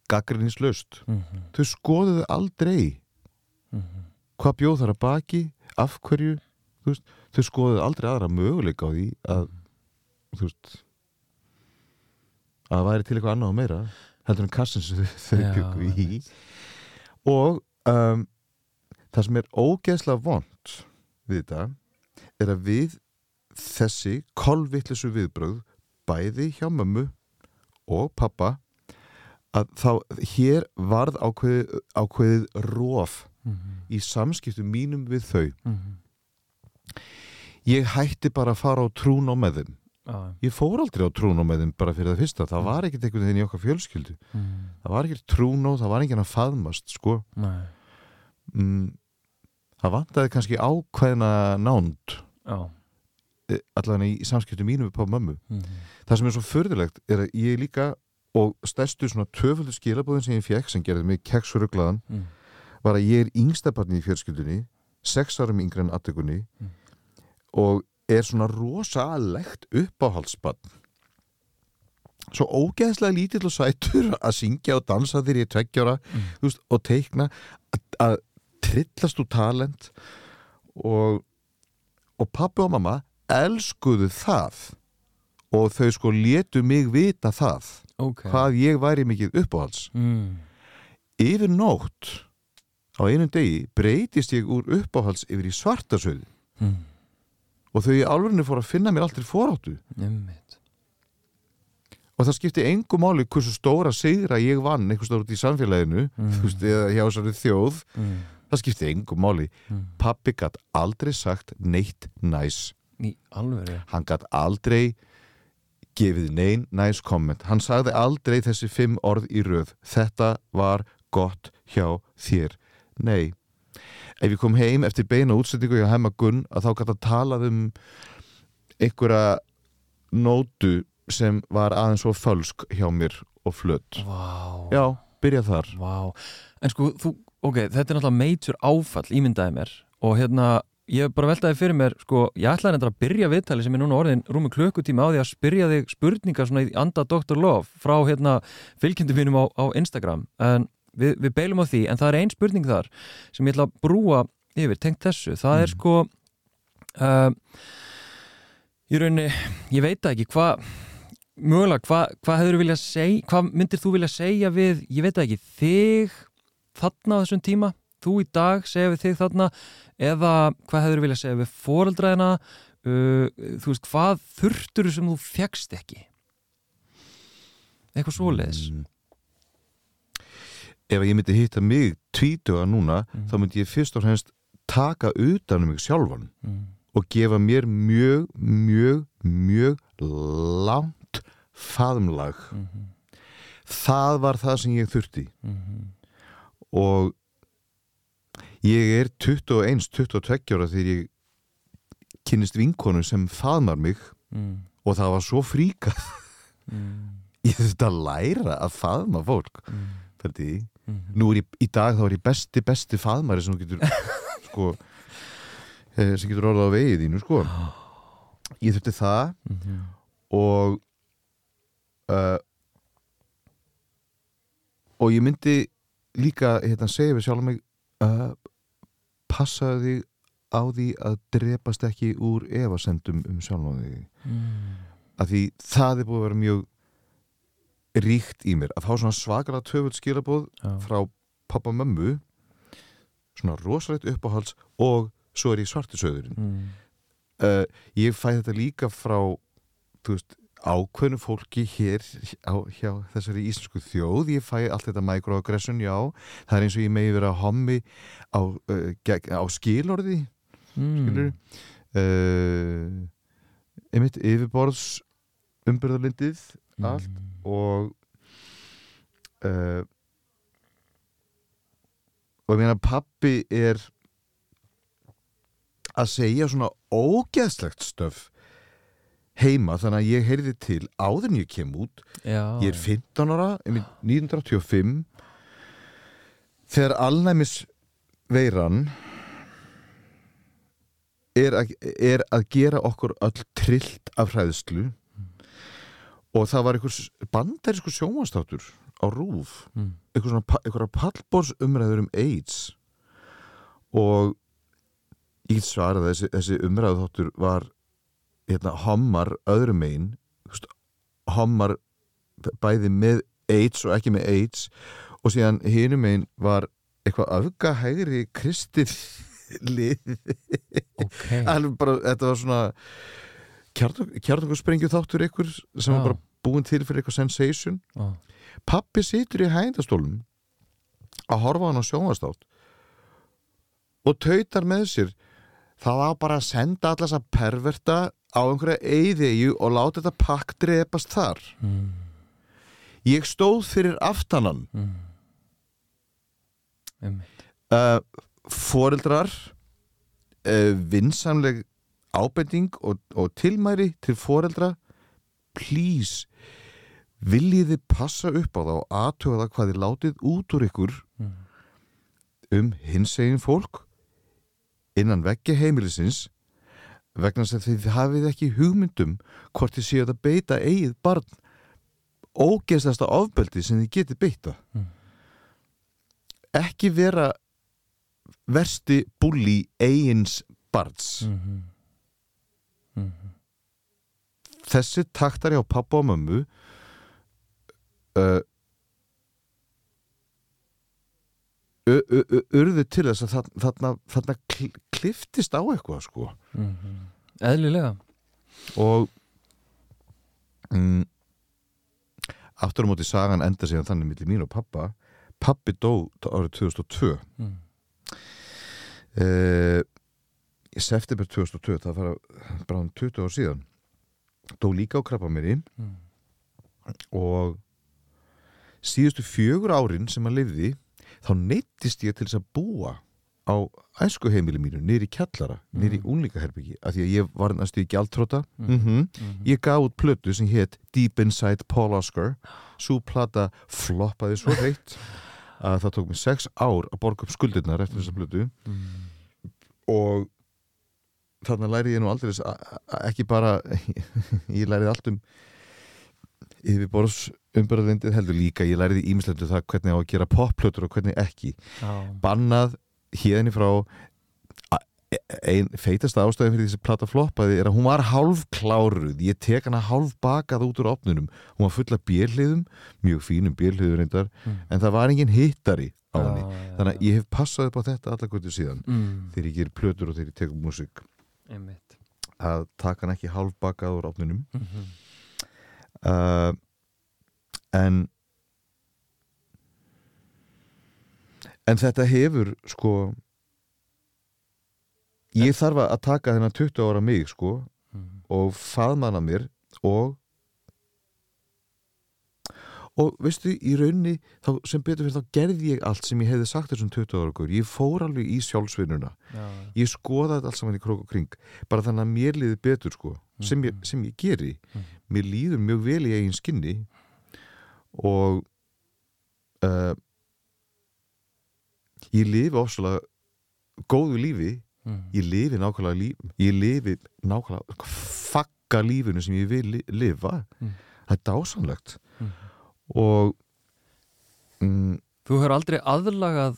gaggrinnislaust Mm. þau skoðuðu aldrei Mm. hvað bjóð þar að baki af hverju veist, þau skoðuðu aldrei aðra möguleika á því að veist að það væri til eitthvað annað og meira heldur en kassin sem þau Já, byggu í og um, það sem er ógeðslega vond við þetta er að við þessi kolvittlisu viðbröð bæði hjá mömmu og pappa að þá hér varð ákveðið, ákveðið rof Mm. í samskiptum mínum við þau. Mm. ég hætti bara að fara á trún á með þeim. Já, ég fór aldrei á trún á með þeim bara fyrir það fyrsta. Það var ekkert einhvern veginn í okkar fjölskyldu. Mm. það var ekkert trún á, það var enginn að faðmast sko. Mm, það vantaði kannski ákveðna nánd allavega í samskiptum mínum við og mömmu mm. það sem er svo förðulegt er að ég líka og stærstu svona töföldu skilabóðin sem ég fekk sem gerði mig keksuruglaðan Mm. var að ég er yngsta barni í fjölskyldunni sex árum yngre en aðtökunni Mm. og er svona rosalegt uppáhaldsbarn svo ógeðslega lítill og sætur að syngja og dansa þegar ég er tveggjára Mm. og teikna að trillast úr talent og og pappi og mamma elskuðu það og þau sko létu mig vita það Ok hvað ég væri mikið uppáhalds mm. yfir nótt á einum degi breytist ég úr uppáhalds yfir í svartasöðu Mm. og þau í álverðinu fór að finna mér allt til foráttu Einmitt og það skipti engu máli hversu stóra sigra ég vann einhvers stór út í samfélaginu Mm. veist, eða hjá þessari þjóð mm. Það skipti engu máli. Mm. pappi gatt aldrei sagt neitt næs. Í hann gatt aldrei gefið neinn næs komment. Hann sagði aldrei þessi fimm orð í röð. Þetta var gott hjá þér. Nei. Ef ég kom heim eftir beina útsetningu hjá hemma Gunn að þá gæti að talað um einhverja nótu sem var aðeins svo fölsk hjá mér og flutt Vá. Já, byrja þar. Vá, en sko, þú, ok, þetta er náttúrulega major áfall, ímyndaði mér og hérna, ég bara veltaði fyrir mér sko, ég ætlaði reyndar að byrja viðtali sem er núna orðin rúmi klukkutíma á því að spyrja þig spurningar svona í anda Dr. Love frá hérna fylgjandi mínum á, á Instagram en við, við beilum á því, en það er ein spurning þar sem ég ætla að brúa yfir, tengt þessu, það er Mm. sko uh, í rauninni, ég veit ekki hvað mögulega, hvað hva hvað myndir þú vilja segja við, ég veit ekki, þig þarna á þessum tíma, þú í dag segja við þig þarna, eða hvað hefur vilja segja við fóreldraðina uh, þú veist, hvað þurftur sem þú fjagst ekki eitthvað svoleiðis Mm. ef ég myndi hitta mig tvítuga núna Mm. þá myndi ég fyrst og fremst taka utan um mig sjálfan mm. og gefa mér mjög, mjög, mjög langt faðumlag Mm -hmm. það var það sem ég þurfti Mm og ég er 21, 22 ára þegar ég kynnist vinkonu sem faðmar mig -hmm. og það var svo fríkað mm. ég þurfti að læra að faðma fólk Mm. Ferdi. -hmm. nú er ég, í dag þá er ég besti, besti faðmari sem getur sko eh, sem getur orðað á vegið þínu sko ég þurfti það Mm -hmm. og uh, og ég myndi líka hérna segja við sjálf mig uh, passaðu þig á því að drepast ekki úr efasendum um sjálf á þig mm. að því það er búið að vera mjög ríkt í mér að fá svona svakalega töfult skilabóð Já. frá pappa og mömmu svona rosalegt uppáhalds og svo er ég svartisöðurinn mm. uh, ég fæ þetta líka frá þú veist, ákveðnu fólki hér á, hjá þessari íslensku þjóð ég fæ allt þetta microaggression, já það er eins og ég megi vera að hommi á, uh, á skilorði skilur Mm. uh, einmitt yfirborðs umbyrðalindið allt Mm. og uh, og ég meina pappi er að segja svona ógeðslegt stöf heima þannig að ég heyrði til áður en ég kem út. Já, ég er 15 ára, einmitt 1985 þegar alnæmis veiran er er að gera okkur öll trillt af hræðslu og það var einhvers bandarísku sjómanstáttur á rúf Mm. einhver svona pa- einhverjar pallbors umræður um AIDS og ég get svarað að þessi, þessi umræðu þáttur var hérna, hommar öðrum veist, hommar bæði með AIDS og ekki með AIDS og síðan hinum megin var eitthvað öfgahægri kristið lið ok alveg bara, þetta var svona kjartangur sprengju þáttur ykkur sem Já. var bara búin til fyrir eitthvað sensation Já. pappi situr í hægindastólum að horfa hann á sjónvastátt og tautar með sér það á bara að senda allas að perverta á einhverja eyðegju og láta þetta pakk drepast þar Mm. ég stóð fyrir aftanan Mm. Uh, foreldrar uh, vinsamleg ábending og, og tilmæri til foreldra please viljið þið passa upp á það og aðtöða hvað þið látið út úr ykkur Mm. um hinsegin fólk innan veggi heimilisins vegna þess að þið hafið ekki hugmyndum hvort þið séu að beita eigið barn ógeðslasta ofbeldi sem þið getið beita Mm. ekki vera versti búli eigins barns Mhm. Mhm. þessi taktar hjá pappa og mömmu uh, urðu til þess að þarna, þarna, þarna kl- kliftist á eitthvað sko Mhm. Eðlilega og mm, aftur á móti sagan enda síðan þannig millir mín og pappa pappi dó árið 2002 mm. uh, í september 2002 það var bara um 20 ár síðan dó líka á krabba mér Mm. og síðustu fjögur árin sem hann lifði þá neittist ég til þess að búa á æsku heimili mínu í kjallara, Mm. unlíkaherbyggi af því að ég var næstu í gjaldtróta Mm. mm Mhm. ég gaf út plötu sem hétt Deep Inside Paul Oscar svo plata floppaði svo heitt að það tók mig sex ár að borga upp skuldirnar eftir þessa plötu Mm. og þarna læri ég nú aldrei ekki bara ég lærið allt um yfirborðs umbyrðalindið heldur líka ég læriði ímislendu það hvernig á að gera popplötur og hvernig ekki Já. bannað hérni frá a- ein feitasta ástæðin fyrir þessi plata floppaði er að hún var hálf kláruð ég tek hana hálf bakað út úr opnunum hún var full af bérliðum mjög fínum bérliður reyndar Mm. en það var engin hittari á henni Já, já, þannig að ég hef passað upp á þetta alla kvöldu síðan mm. þegar ég ger plötur og þegar ég tek upp músík Einmitt að taka hann ekki hálf bakað úr opnunum Mhm. Uh, en en þetta hefur sko ég þarf að taka þennan 20 ára mig sko Mhm. og faðmanna mér og og veistu í raunni þá, sem betur fyrir þá gerði ég allt sem ég hefði sagt þessum 20 ára guður, ég fór alveg í sjálfsvinnuna Já. ég skoðaði allt saman í krók og kring bara þannig að mér liði betur sko sem ég, sem ég geri Mhm. Mér líður mjög vel í eigin skinni og uh, ég lifi ofsalega góðu lífi Mhm. ég lifi nákvæmlega líf ég lifi nákvæmlega fakka lífinu sem ég vil li lifa Mhm. það er dásanlegt Mhm. og mm, Þú hefur aldrei aðlagað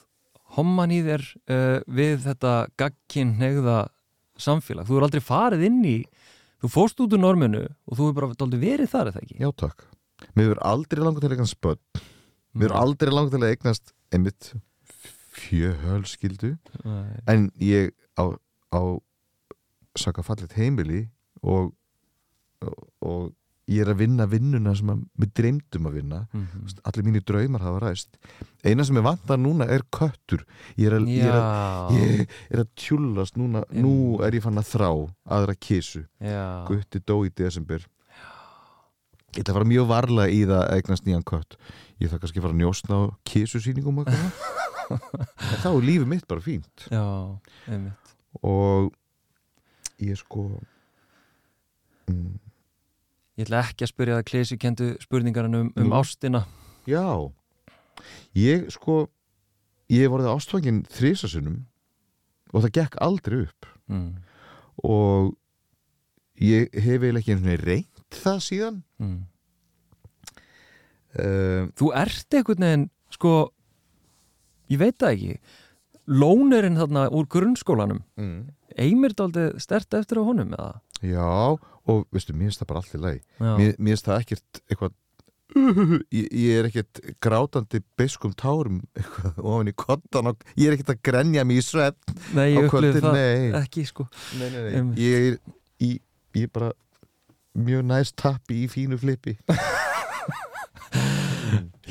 homman í þér uh, við þetta gagkin negða samfélag. Þú hefur aldrei farið inn í Þú fóst út úr norminu og þú hefur bara dálítið verið þar, eða ekki? Já, takk. Mér verður aldrei langar til eignast börn. Mér verður aldrei langar til að eignast einmitt fjöhölskildu. En ég á, á saka fallit heimili og, og, og ég er að vinna vinnuna sem við dreymdum að vinna. Mhm. Allir mínir draumar hafa ræst. Eina sem ég vantar núna er köttur. Ég er að, ég er að, ég er að tjúllast núna. Nú er ég fann að þrá aðra kísu. Gutti dó í desember Ég ætla að fara mjög varlega í það að eignast nýjan kött Ég ætla kannski að fara að njósna á kísusýningum þá er lífið mitt bara fínt Já, einmitt. og ég sko mm, Ég ætla ekki að spyrja það klesikendu spurningarinn um, um ástina. Já Ég sko ég hef vorið ástfangin þrísasunum og það gekk aldrei upp Mm. og ég hef eiginlega ekki einu sinni reynt það síðan Mm. uh, Þú ert einhvern veginn, sko, ég veit það ekki, lónerinn þarna úr grunnskólanum, mm. Eimir daldið stert eftir á honum eða? Já, og veistu, mér finnst það bara allt í lagi mér, mér finnst það ekkert eitthvað ég, ég er ekkert grátandi beiskum tárum eitthvað ofan í kottan og ég er ekkert að grenja mig í svepp Nei, ég upplifði það nei. ekki, sko. nei, nei, Einmitt. ég er í, ég er bara mjög næst tappi í fínu flippi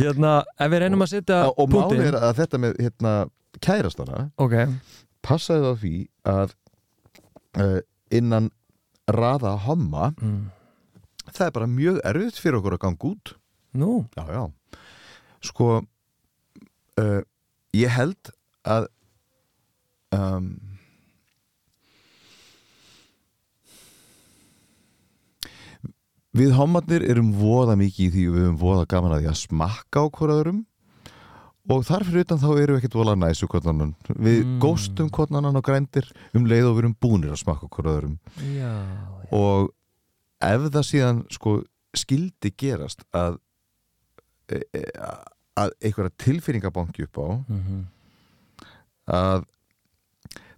Hérna, ef við reynum að setja og máli punktinn- er að þetta með hérna, kærastana Ok, passaði það því að uh, innan raða homma mm. það er bara mjög erfitt fyrir okkur að ganga út nú, Já, já. Sko, uh, ég held að um, við homarnir erum voða mikið í því við erum voða gaman að því að smakka á hvoraðurum og þar fyrir utan þá erum við ekkert vola næsu hvornanan. Við Mm. góstum hvornanan á grændir um leið og við erum búnir að smakka á hvoraðurum já, já. og ef það síðan sko skildi gerast að e, e, að einhverja tilfinningabanki upp á Mm að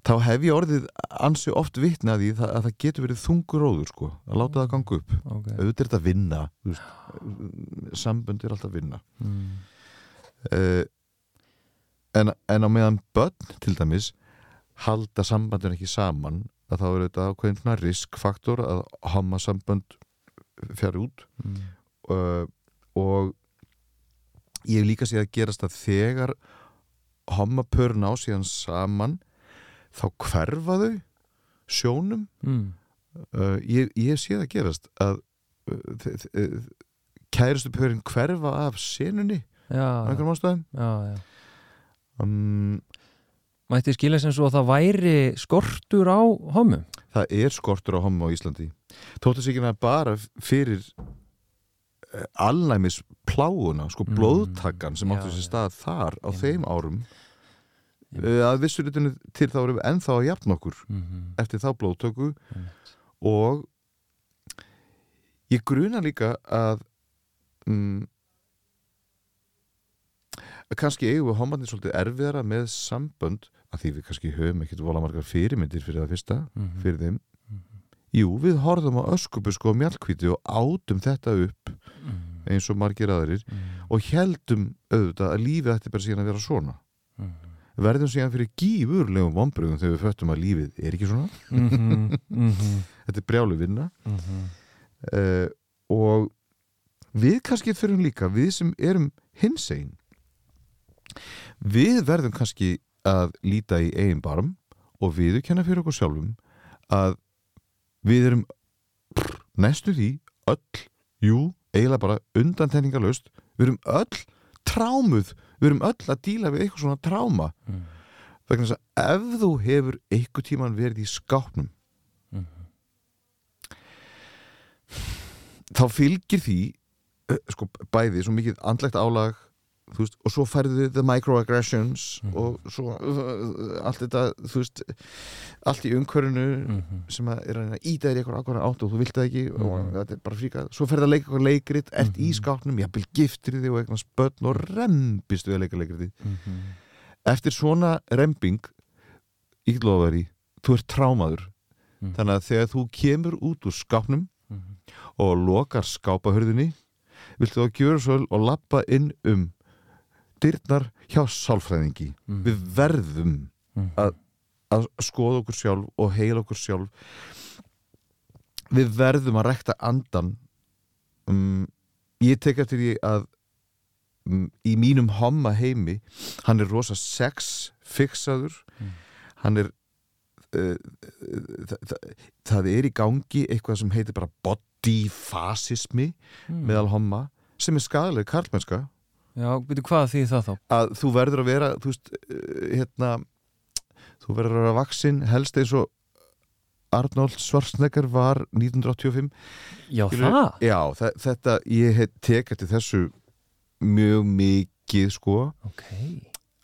þá hef ég orðið ansi oft vitni að að það getur verið þungur róður sko, að láta það ganga upp ok. auðvitað er þetta að vinna sambönd er alltaf að vinna Mm. Uh, en, en á meðan börn til dæmis halda sambandin ekki saman að þá er þetta ákveðin riskfaktor að hamma sambönd fjari út Mm. uh, og ég líka séð að gerast að þegar hommapör ná síðan saman þá hverfa þau sjónum Mm. uh, ég, ég séð að gerast að kærustu pörin hverfa af senunni einhverjum ástæðum. Já, já. um, Mætti skilja sem svo að það væri skortur á homum það er skortur á homma á Íslandi. Ekki að bara fyrir uh, alnæmis pláuna, sko Mm, blóðtakan sem já, áttu sér stað þar á Einmitt. þeim árum. Einmitt. uh, að vissu ritinu til þá erum við ennþá að jafna okkur mm eftir þá blóðtöku. Einmitt. og ég gruna líka að mm, kannski eigum við homarnir svolítið erfiðara með sambönd að því við kannski höfum ekkert vola margar fyrirmyndir fyrir það fyrsta, Mhm. fyrir þeim Jú, við horfðum á öskubusku og mjallkvíti og átum þetta upp Mm. eins og margir aðrir og heldum auðvitað að lífið ætti bara síðan að vera svona Mm. verðum síðan fyrir gífurlegum vombriðum þegar við föttum að lífið er ekki svona Mhm, mhm, þetta er brjálu vinna mhm. uh, og við kannski þurfum líka við sem erum hinsegin við verðum kannski að líta í eigin barm og viðurkenna fyrir okkur sjálfum að við erum næstu því öll, jú, eiginlega bara undantenningalöst, við erum öll trámuð, við erum öll að díla við eitthvað svona tráma Mm. vegna þess að ef þú hefur eitthvað tíman verið í skápnum Mhm. þá fylgir því eh, sko bæði svo mikið andlegt álag veist, og svo færðu þið the microaggressions Mhm. og svo uh, allt þetta, veist allt í umhverfinu Mhm. sem að er að íta þér eitthvað ákvæmna átt og þú vilt það ekki og Mhm. þetta er bara fríkað svo ferðu að leika eitthvað leikrit, ert í Mhm. skápnum jafnvel giftir þig og eitthvað spötn og rembist við að leika leikrit Mhm. eftir svona rembing ég get lofa þér í, þú ert trámaður þannig að þegar þú kemur út úr skápnum Mhm. og lokar skápahörðinni viltu þá gjöra svo og lappa inn um dyrnar hjá sálfræðingi Mhm. við verðum Mhm. að- að skoða okkur sjálf og heila okkur sjálf við verðum að rekta andan um, ég tek eftir því að um, í mínum homma heimi hann er rosa sex fixaður Mm. hann er uh, það, það, það er í gangi eitthvað sem heitir bara bodyfasismi Mm. meðal homma sem er skadaleg karlmennska Já, veitu hvað því það þá? að þú verður að vera þú veist, uh, hérna þú verður að vera vaksin helst eins og Arnold Schwarzenegger var 1985 Já, Skilur- það? Já, þe- þetta, ég tekið til þessu mjög mikið sko, Ok.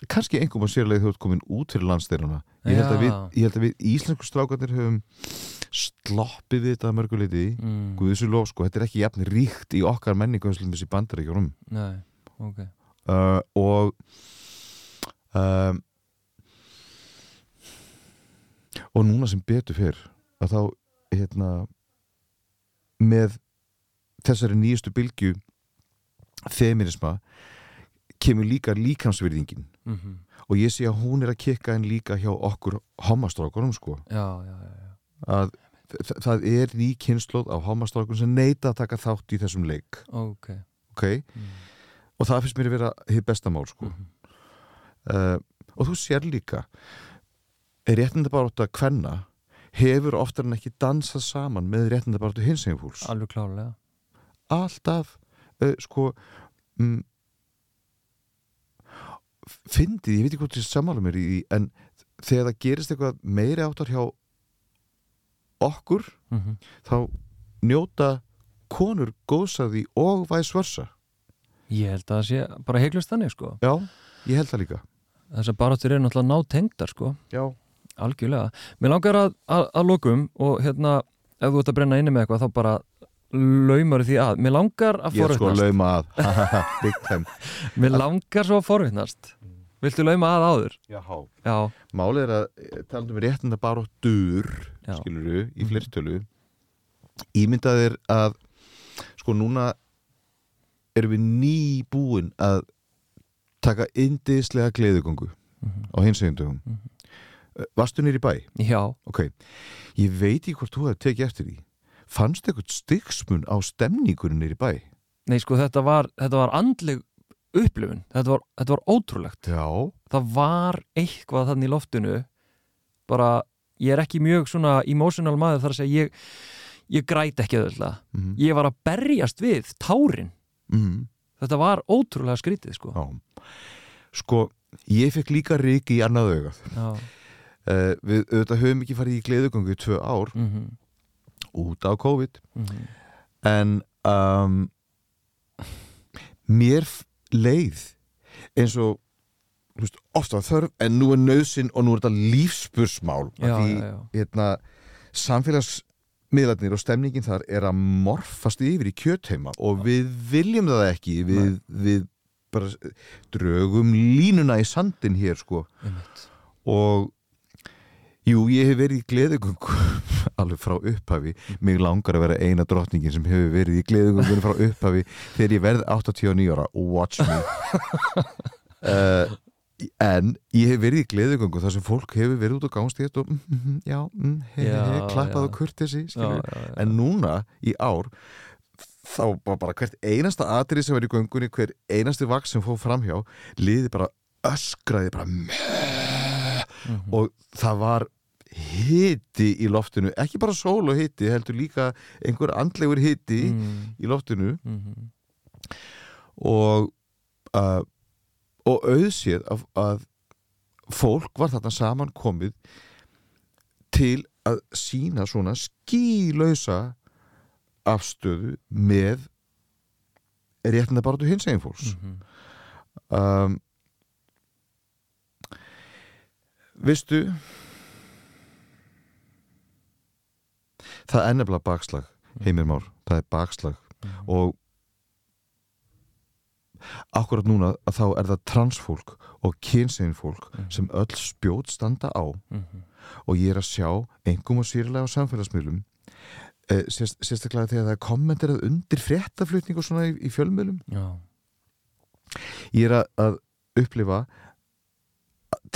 Kannski einhverjum að sérlega þú ert komin út fyrir landsteinuna ég held, að við, ég held að við íslensku strákarnir höfum sloppið við þetta mörguleiti mm. Guðsum lof sko, þetta er ekki jafn ríkt í okkar menningu eins og þessi bandaríkjórum Nei, ok. Uh, og um, og núna sem betur fyrr að þá hérna með þessari nýjustu bylgju feminisma kemur líka líkamsvirðingin. Mm og ég sé að hún er að kikka en líka hjá okkur homastrákurum sko. Já, já, já, já. að það er ný kynnslóð af homastrákurum sem neita að taka þátt í þessum leik. Ok. Ok, mm. Og það finnst mér að vera hitt besta mál sko. Mhm. uh, og þú sér líka réttindabaróta kvenna hefur oftar en ekki dansað saman með réttindabaróta hins eginn fólks. Alveg klálega alltaf uh, sko um, fyndið, ég veit ekki hvort þið sammála mér í en þegar það gerist eitthvað meiri áttar hjá okkur mm þá njóta konur góðsaði og væs versa Ég held að það sé bara heiklust þannig sko. Já, ég held það líka. Þessar baráttur eru náttúrulega nátengdar sko. Já, Algjörlega. Mér langar að, að, að lokum og hérna ef þú ert að brenna inni með eitthvað þá bara laumar því að. Mér langar að ég er sko að forvittnast lauma að. Big time. Mér langar svo að forvittnast Viltu lauma að áður? já, Já, Málið er að eh, talandi um réttinda Já. skiluru, í Mhm. fleirtölu ímyndað er að sko núna erum við nýbúin að taka indislega gleðugöngu Mhm. á hinsegundugum mm Mhm. Vastu nýr í bæ? já, Ok, ég veit ekki hvort þú hefði tekið eftir því. Fannst eitthvað stygsmun á stemningunum nýr í bæ? nei sko þetta var, þetta var andleg upplifun. Þetta var, þetta var ótrúlegt. Já, það var eitthvað þannig í loftinu. Bara, ég er ekki mjög svona emotional maður þar að segja ég, ég græt ekki öðvöldlega mm ég var að berjast við tárin -hmm. þetta var ótrúlega skrítið sko Já. Sko, ég fekk líka rík í annað augað já, uh, Við auðvitað höfum ekki farið í gleðugöngu í tvö ár mm út á COVID -hmm. en um, mér leið eins og veist, oft var þörf en nú er nöðsinn og nú er þetta lífspursmál já, því já, já. hérna, samfélagsmiðlarnir og stemningin þar er að morfast yfir í kjötheima og við viljum það ekki. Við, við bara drögum línuna í sandin hér sko. Einmitt. og jú, ég hef verið í gleðugöngu alveg frá upphafi. Mig langar að vera eina drottningin sem hefur verið í gleðugöngunni frá upphafi þegar ég verð 89 ára. Watch me. Uh, en ég hef verið í gleðugöngu þar sem fólk hefur verið út á gangstíðast og mm, mm, já, mm, he, he, he, Já, klappað já. og kurtesi en núna í ár þá var bara hvert einasta atrið sem var í göngunni, hver einasti vaks sem fóð framhjá, liði bara öskraði bara Mhm. og það var hiti í loftinu, ekki bara sól og hiti, heldur líka einhver andlegur hiti Mm, í loftinu mhm. og uh, og auðséð að, að fólk var þarna saman komið til að sína svona skílausa afstöðu með réttinda bara til hins eginn fólks Mhm. um, Vistu það er nefnilega bakslag heimir már, það er bakslag Mhm. og akkurat núna að þá er það transfólk og kynsegin fólk Mhm. sem öll spjót standa á. Mhm. og ég er að sjá engum og sýrlega á samfélagsmiðlum eh, sérst, sérstaklega þegar það er kommenterað undir fréttaflutning og svona í, í fjölmiðlum. Já, ég er að, að upplifa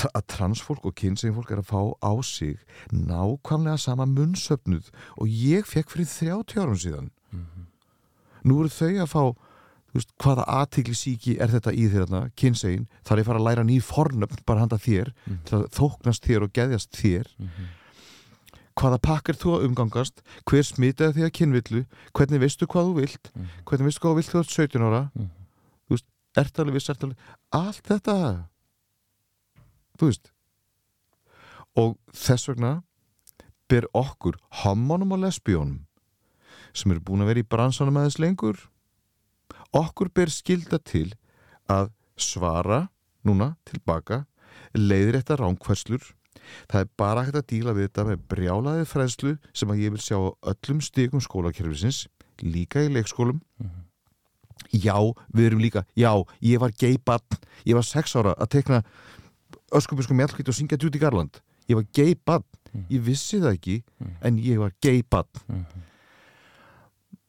að, transfólk og kynsegin fólk er að fá á sig nákvæmlega sama munnsöfnuð og ég fekk fyrir 30 árum síðan. Mhm, nú eru þau að fá veist, hvaða aðtikli síki er þetta í þér þarna, kynsegin, þar ég fara að læra ný fornöfn bara handa þér, Mhm. til að þóknast þér og geðjast þér? Mhm, hvaða pakkar þú að umgangast? Hver smitaði þig að kynvillu? Hvernig veistu hvað þú vilt? Mhm, hvernig veistu hvað þú vilt þú ert 17 ára? Mhm. ert alveg viss, ert alveg allt þetta. Þú veist. Og þess vegna ber okkur hommonum og lesbjónum sem eru búin að vera í bransanum aðeins lengur okkur ber skilda til að svara núna tilbaka leiðir þetta ránkvæslur það er bara hægt að díla við þetta með brjálaðið fræðslu sem að ég vil sjá öllum stigum skólakerfisins líka í leikskólum Mhm. já, við erum líka já, ég var gay barn, ég var sex ára að tekna öskubusku mjallkvít og syngja Judy Garland ég var gay barn, Mhm. ég vissi það ekki Mhm. en ég var gay barn mhm.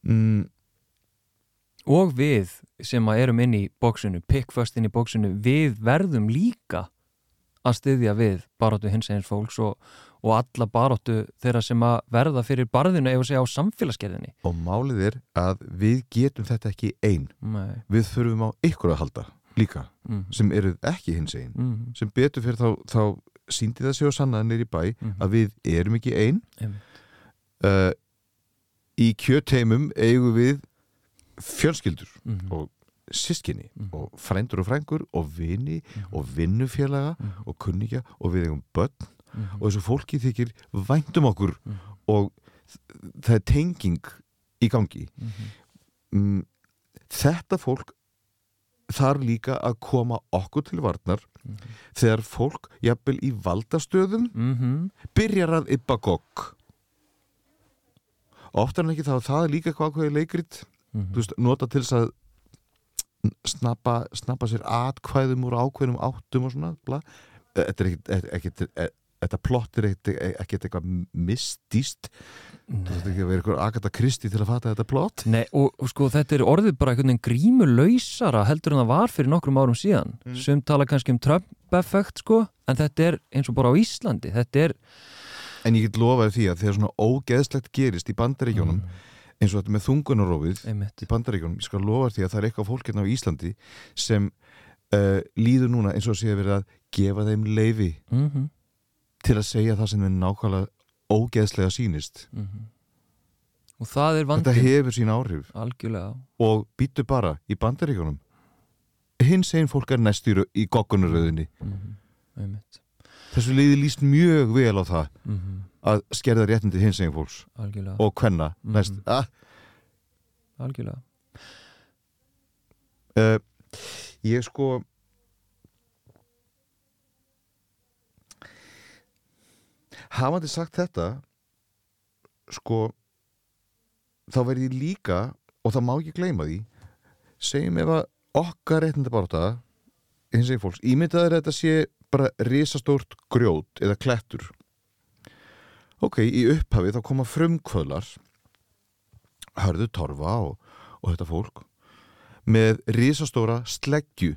mm, og við sem að erum inn í bóksinu, pickfast inn í bóksinu við verðum líka að styðja við baróttu hins eins fólks og, og alla baróttu þeirra sem að verða fyrir barðinu ef að segja á samfélagsgerðinni. Og málið er að við getum þetta ekki ein. Nei, við þurfum á ykkur að halda líka, mhm, sem eruð ekki hins einn mhm, sem betur fyrir þá, þá síndi það sig og sannaði nýri bæ mhm, að við erum ekki ein. Einmitt. uh, í kjöteimum eigum við fjölskyldur Mhm, og sískinni Mhm. og frændur og frængur og vini mhm, og vinnufélaga mhm, og kunningja og við eigum börn mhm, og þessu fólki þykir væntum okkur mhm, og það er tenging í gangi. Mm, þetta fólk þarf líka að koma okkur til varnar mhm, þegar fólk, jafnvel í valdastöðum mhm, byrjar að yppa gogg. Oftar en ekki þá er það líka eitthvað ákveði leikrit mhm. þú veist, nota til þess að snappa, snappa sér atkvæðum úr ákveðnum áttum og svona bla. þetta er ekkit, ekkit, ekkit þetta plott er ekkit eitthvað mystíst þú veist ekki að vera eitthvað Agatha Christie til að fatta þetta plott Nei, og, og sko þetta er orðið bara einhvern veginn grímulausara heldur en það var fyrir nokkrum árum síðan Mm. sem tala kannski um Trump-effekt sko en þetta er eins og bara á Íslandi þetta er en ég get lofaði því að þegar svona ógeðslegt gerist í bandaríkjónum eins og þetta með þungunarófið Mm, í bandaríkjónum, ég skal lofa því að það er eitthvað fólk hérna á Íslandi sem uh, líður núna eins og sé að vera að gefa þeim leifi mm til að segja það sem þeim nákvæmlega ógeðslega sýnist. Og það er þetta vandinn. hefur sín áhrif. Algjörlega. Og býtu bara í bandaríkjónum hins einn fólk er næst í, goggunaröðinni mm einmitt þessu liði líst mjög vel á það mm að skerða réttindi hins einn fólks algjörlega, og hvenna Mhm. næst ah, algjörlega. uh, ég sko hafandi sagt þetta sko þá verði ég líka og það má ekki gleyma því segjum ef að okkar réttindi bara hins eginn fólks, ímyndaður að þetta sé bara risastórt grjót eða klettur ok, í upphafi þá koma frumkvöðlar hörðu torfa og, og þetta fólk með risastóra sleggju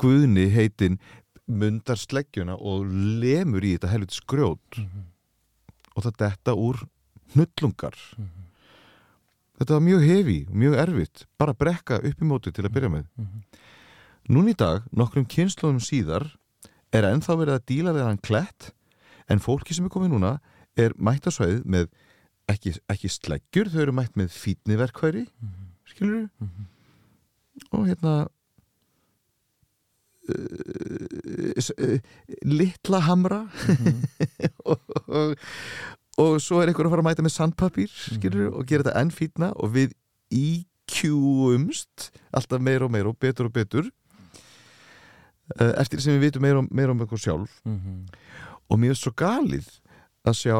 Guðni heitin mundar sleggjuna og lemur í þetta helviti skrjót Mhm. og það detta úr hnullungar Mhm. Þetta var mjög hefi og mjög erfitt bara brekka upp í móti til að byrja með Mhm. Núna í dag, nokkrum kynnslóðum síðar er ennþá verið að díla við hann klett en fólki sem er komið núna er mætt á svæðið með ekki, ekki sleggjur, þau eru mætt með fítniverkværi Mhm. skilur Mhm. og hérna uh, s- uh, litla hamra Mhm. og, og, og svo er einhver að fara að mæta með sandpapír skilur Mhm. og gera þetta enn fítna og við íkjúumst alltaf meira og meira og betur og betur uh, eftir sem við vitum meira og meira um okkur sjálf Mhm. og mér er svo galið að sjá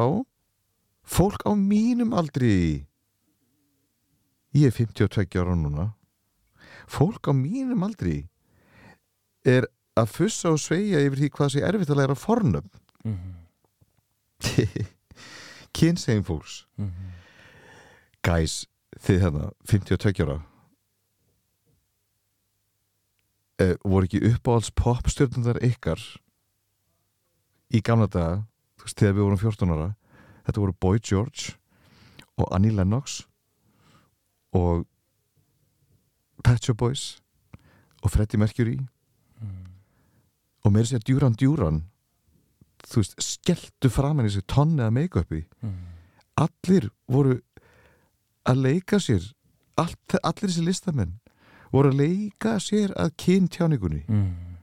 fólk á mínum aldri ég er 52 ára núna fólk á mínum aldri er að fussa og sveigja yfir því hvað sé erfitt að læra fornöfn Mhm. kynsegin fólks. Mhm. guys, þið hérna 52 ára. Uh, voru ekki uppáhalds popstjörnundar ykkar í gamla daga? Þú veist, þegar við vorum 14 ára. Þetta voru Boy George og Annie Lennox og Pet Shop Boys og Freddie Mercury. Og meira sér Duran Duran þú veist, skelltu fram henni þessi tonni að make-upi Mhm. allir voru að leika sér allt, allir þessi listamenn voru að leika sér að kyntjáningunni Mhm.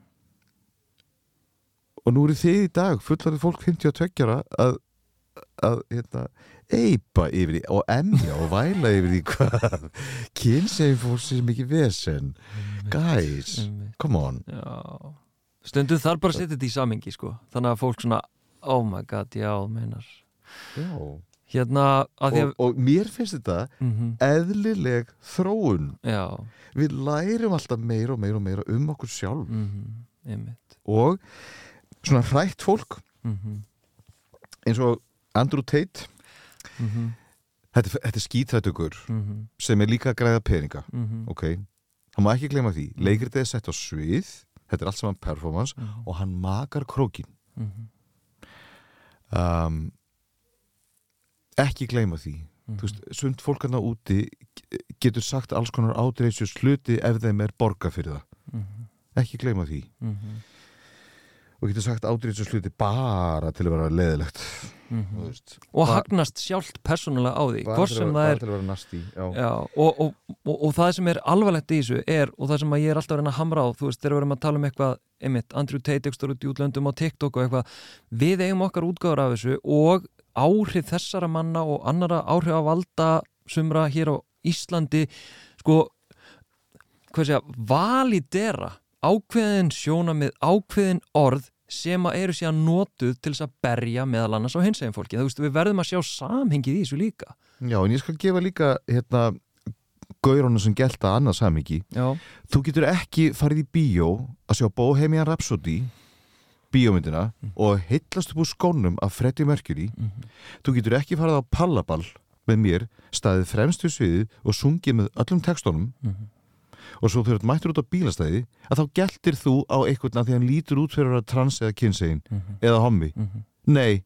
og nú eru þið í dag fullarið fólk 52 ára að, að hérna, eipa yfir því og emja og væla yfir því hvað kynsegin fólk sem mikið vesen guys, come on Já. Stundum þarf bara að setja þetta í samingi sko. Þannig að fólk svona Oh my god, já, meinar. Já. Hérna að því og, að og mér finnst þetta mm eðlileg þróun. Já, við lærum alltaf meira og meira og meira um okkur sjálf. Mm einmitt. Og svona hrætt fólk. Mm eins og Andrew Tate. -hmm. þetta, þetta er skítrættugur Mm sem er líka að græða peninga. -hmm. ok, hann má ekki gleyma því. Leikritið er sett á svið þetta er allt saman performance Mhm. og hann makar krókin Mhm. um, ekki gleyma því þú veist, sund fólk hann úti getur sagt alls konar ádreysjus hluti ef þeim er borga fyrir það Mhm. ekki gleyma því Mhm. Og getur sagt ádreysjus hluti bara til að vera leðilegt Mhm. þú veist, Og Ba- hagnast sjálft persónulega á því bara Hvort sem að- það bara er að nasti já. Já, og, og, og, og það sem er alvarlegt í þessu er, og það sem að ég er alltaf að reyna að hamra á, þú veist, þegar við erum að tala um eitthvað einmitt, Andrew Tate ekstur út í útlöndum á TikTok og eitthvað, við eigum okkar útgáður af þessu og áhrif þessara manna og annara áhrif að valda sumra hér á Íslandi sko, hvað segja validera ákveðin sjónamið, ákveðin orð sem að eru síðan notuð til þess að berja meðal annars á hinsegin fólki, þú veist, við verðum að sjá samhengið í þessu líka. Já, en ég skal gefa líka hérna gaurónu sem gelta annað samingi Já, þú getur ekki farið í bíó að sjá Bohemian Rhapsody bíómyndina og heitlast upp úr skónum af Freddie Mercury. Þú getur ekki farið á pallaball með mér, staðið fremst við sviðið og sungið með öllum textunum og svo þú mættur út á bílastæði að þá geltir þú á einhvern að því hann lítur út fyrir að trans eða kynsegin eða hommi. Nei.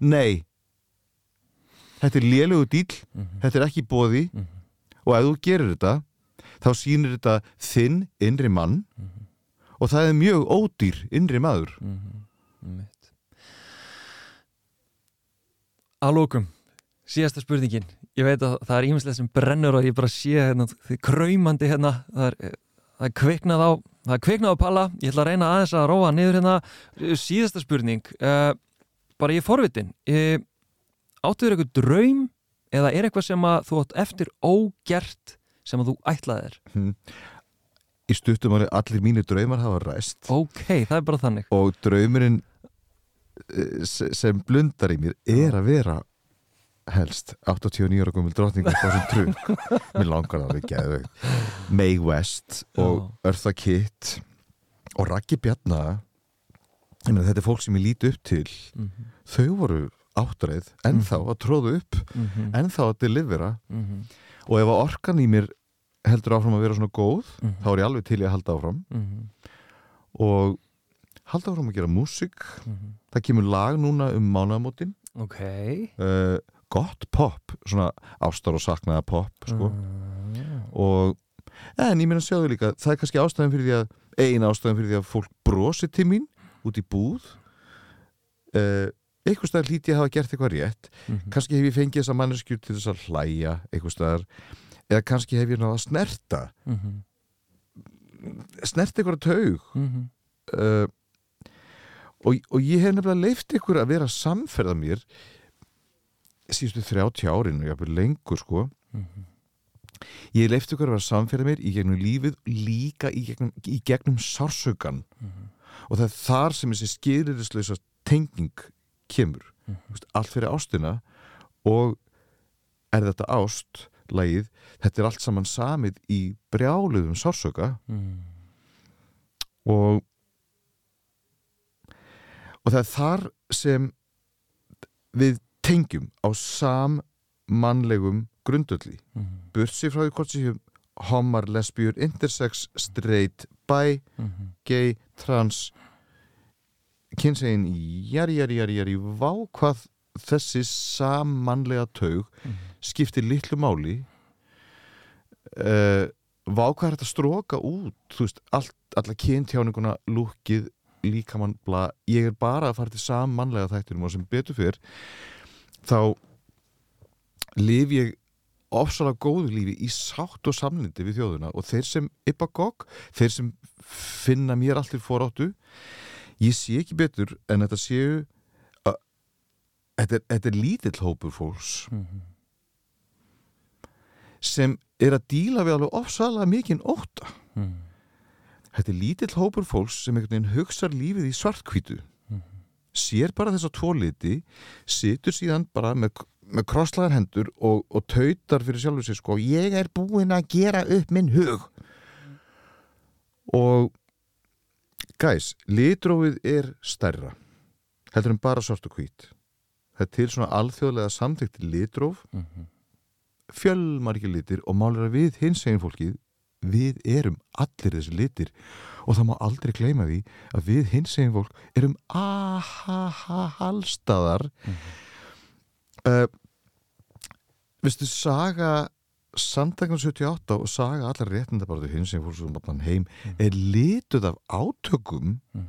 Nei. Þetta er lélegu dýl þetta er ekki bóði og ef þú gerir þetta þá sýnir þetta þinn innri mann og það er mjög ódýr innri maður. Mitt Að lókum síðasta spurningin. Ég veit að það er íminslega sem brennur og ég bara sé hérna, þið kræmandi hérna. Það er, það er kveiknað á það er kveiknað á palla, ég ætla að reyna aðeins að róa niður hérna, síðasta spurning. Uh, bara ég er forvitin. Uh, áttu þér eitthvað draum eða er eitthvað sem að þú átt eftir ógert sem að þú ætlaðir í stuttum ári allir mínir draumar hafa ræst. Ok, það er bara þannig. Og draumurinn eh, se- sem blundar í mér er að vera helst 89 ára þessum trug mér langar það geðveikt. Mae West og Eartha Kitt og Raggi Bjarna. Ég meina þetta er fólk sem ég líti upp til. Mhm, þau voru áttreið ennþá að tróða upp mhm, ennþá að delivera mhm, og ef orkan í mér heldur áfram að vera svona góð Mhm. þá er ég alveg til í að halda áfram. Mhm, og halda áfram að gera músík. Mhm. það kemur lag núna um mánaðamótin. Ok. Uh, gott pop svona ástar og saknaða pop sko. Mm. og en ég meina sjáðu líka það er kannski ástæðan fyrir því að ein ástæðan fyrir því að fólk brosi til mín út í búð uh, einhvers staðar hlýti ég að hafa gert eitthvað rétt Mhm. kannski hef ég fengið þessa manneskju til þess að hlæja einhvers staðar eða kannski hef ég náða að snerta Mhm, snerta eitthvað taug mhm, uh, og, og ég hef nefnilega leift ykkur að vera að samferða mér síðustu 30 árin og ég hafði lengur sko mhm. ég hef leift ykkur að vera samferða mér í gegnum lífið líka í gegnum, í gegnum sársökan Mhm. og það er þar sem þessi skýriðislösa tenging kemur Mhm. Þú veist, allt fyrir ástina og er þetta ást lagið, þetta er allt saman samið í brjáluðum sársöka mm. og og það er þar sem við tengjum á sammannlegum grundölli Mm. bursi frá því hvort séum homar, lesbíur, intersex, straight, bi, Mm. gay, trans kynsegin jari, jari, jari, jari vá hvað þessi sammannlega taug Mm. skiptir litlu máli uh, vá hvað er þetta stróka út þú veist, allt, alla kyntjáninguna lúkið, líkamann bla, ég er bara að fara til sammannlega þættinum og sem betur fyrr þá lif ég ofsalega góðu lífi í sátt og samlindi við þjóðuna og þeir sem yppagogg, þeir sem finna mér allt til foráttu ég sé ekki betur en þetta séu að þetta er, þetta er lítill hópur fólks Mm. sem er að díla við alveg ofsalega mikinn óta Mm. þetta er lítill hópur fólks sem einhvern veginn hugsar lífið í svartkvítu. Sér bara þessa tvo liti situr síðan bara með, með krosslaðar hendur og, og tautar fyrir sjálfur sér sko, ég er búinn að gera upp minn hug. Og gæs, litrófið er stærra heldur en bara svart og hvít það er til svona alþjóðlega samþykti litróf. Mm. fjölmargir litir og málir að við hins eginn fólkið við erum allir þessi litir. Og það má aldrei gleyma því að við hins eginn fólk erum ahahalstaðar uh, Vistu, saga Samdagnum 78 og saga allar réttindabarðu hins eginn fólk sem allan heim er lituð af átökum Mm.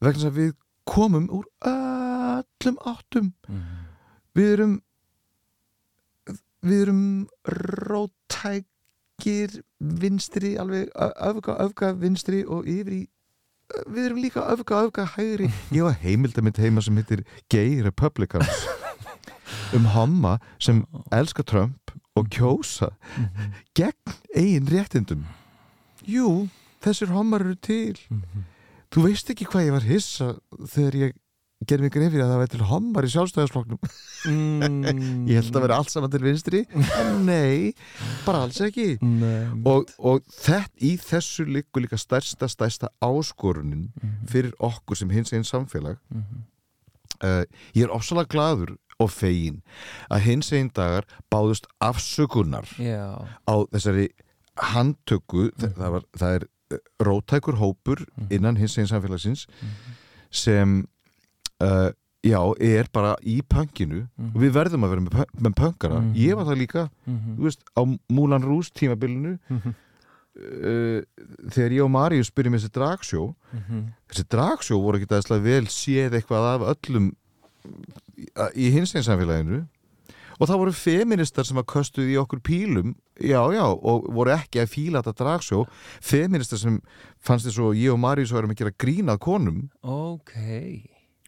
vegna þess að við komum úr öllum áttum. Mm. við erum við erum rótækir vinstri alveg öfga, öfga vinstri og yfir í við erum líka öfga, öfga hægri. Ég var heimildamind heima sem heitir Gay Republicans. Um homma sem elska Trump og kjósa Mhm. gegn eigin réttindum. Jú, þessir hommar eru til. Mhm. þú veist ekki hvað ég var hissa þegar ég gerði mig greið fyrir að það væri til hommar í sjálfstæðisflokknum Mm. Ég held að vera allt saman til vinstri en Nei, bara alls ekki Nei. Og, og þetta í þessu liggur líka stærsta, stærsta áskorunin Mhm. fyrir okkur sem hins einn samfélag Mhm. uh, Ég er ofsalega gladur og fegin að hins einn dagar báðust afsökunar Já. á þessari handtöku Mhm. það, var, það er uh, rótækur hópur Mhm. innan hins einn samfélagsins Mhm. sem uh, já, er bara í pönginu Mhm. og við verðum að vera með, með pöngara Mhm. ég var það líka, Mhm. þú veist, á Múlan Rús tímabilinu uh, þegar ég og Marius með þessi dragsjó Mhm. þessi dragsjó voru ekki aðeinslega vel séð eitthvað af öllum í- hinsteinsamfélaginu og það voru feministar sem að köstuði í okkur pílum já, já, og voru ekki að fíla þetta dragsjó feministar sem fannst þess að ég og Marius varum ekki að grína að konum Ok.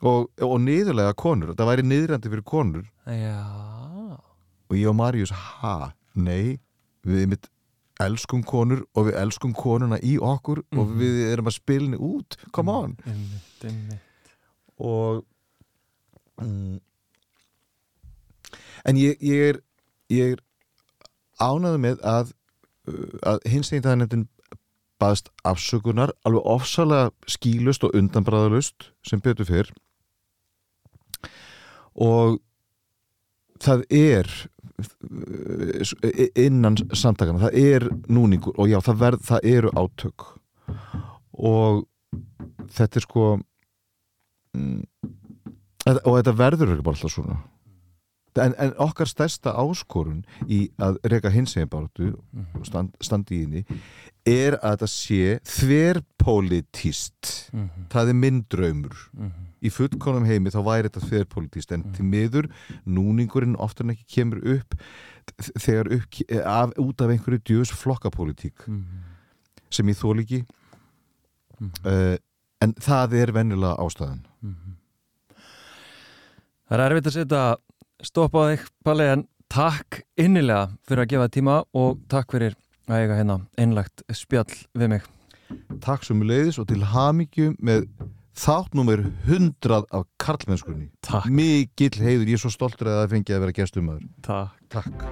Og, og niðurlega konur, það væri niðrandi fyrir konur Já. og ég og Marius, ha, nei við mitt elskum konur og við elskum konuna í okkur og Mhm. við erum að spilni út come on Einmitt, einmitt. og mm, en ég, ég er ég er ánaði með að, uh, að hins eginn það nefndin baðst afsökunar alveg ofsalega skýlust og undanbræðalust sem betur fyrr og það er innan samtakana það er núningur og já það, verð, það eru átök. Og þetta er sko mm, og þetta verður ekki bara alltaf svona. En, en okkar stærsta áskorun í að reyka hinsegin baráttu og stand, standi í henni er að þetta sé þverpolitist Mhm. það er minn draumur. Mhm. Í fullkonum heimi þá væri þetta þverpolitist en til miður núningurinn oftar en ekki kemur upp þegar upp, af, út af einhverju djöðs flokkapolítík Mhm. sem ég þól ekki Mhm. uh, en það er venjulega ástæðan Mhm. Það er erfitt að setja stopp á þig, Palli, en takk innilega fyrir að gefa tíma og takk fyrir að eiga hérna einlagt spjall við mig. Takk sem leiðis og til hamingju með þáttnúmer 100 af karlmennskunni. Mikill heiður, ég er svo stoltur að það fengi að vera gestumöður Takk, Takk.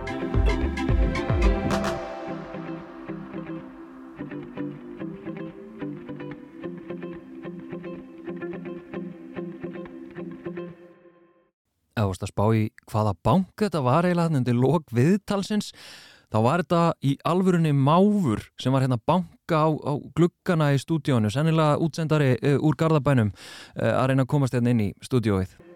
Það vorst að spá í hvaða bank þetta var eiginlega undir lok viðtalsins þá var þetta í alvörunni máfur sem var hérna banka á, á gluggana í stúdíónu, sennilega útsendari uh, úr Garðabænum uh, að reyna að komast hérna inn í stúdíóið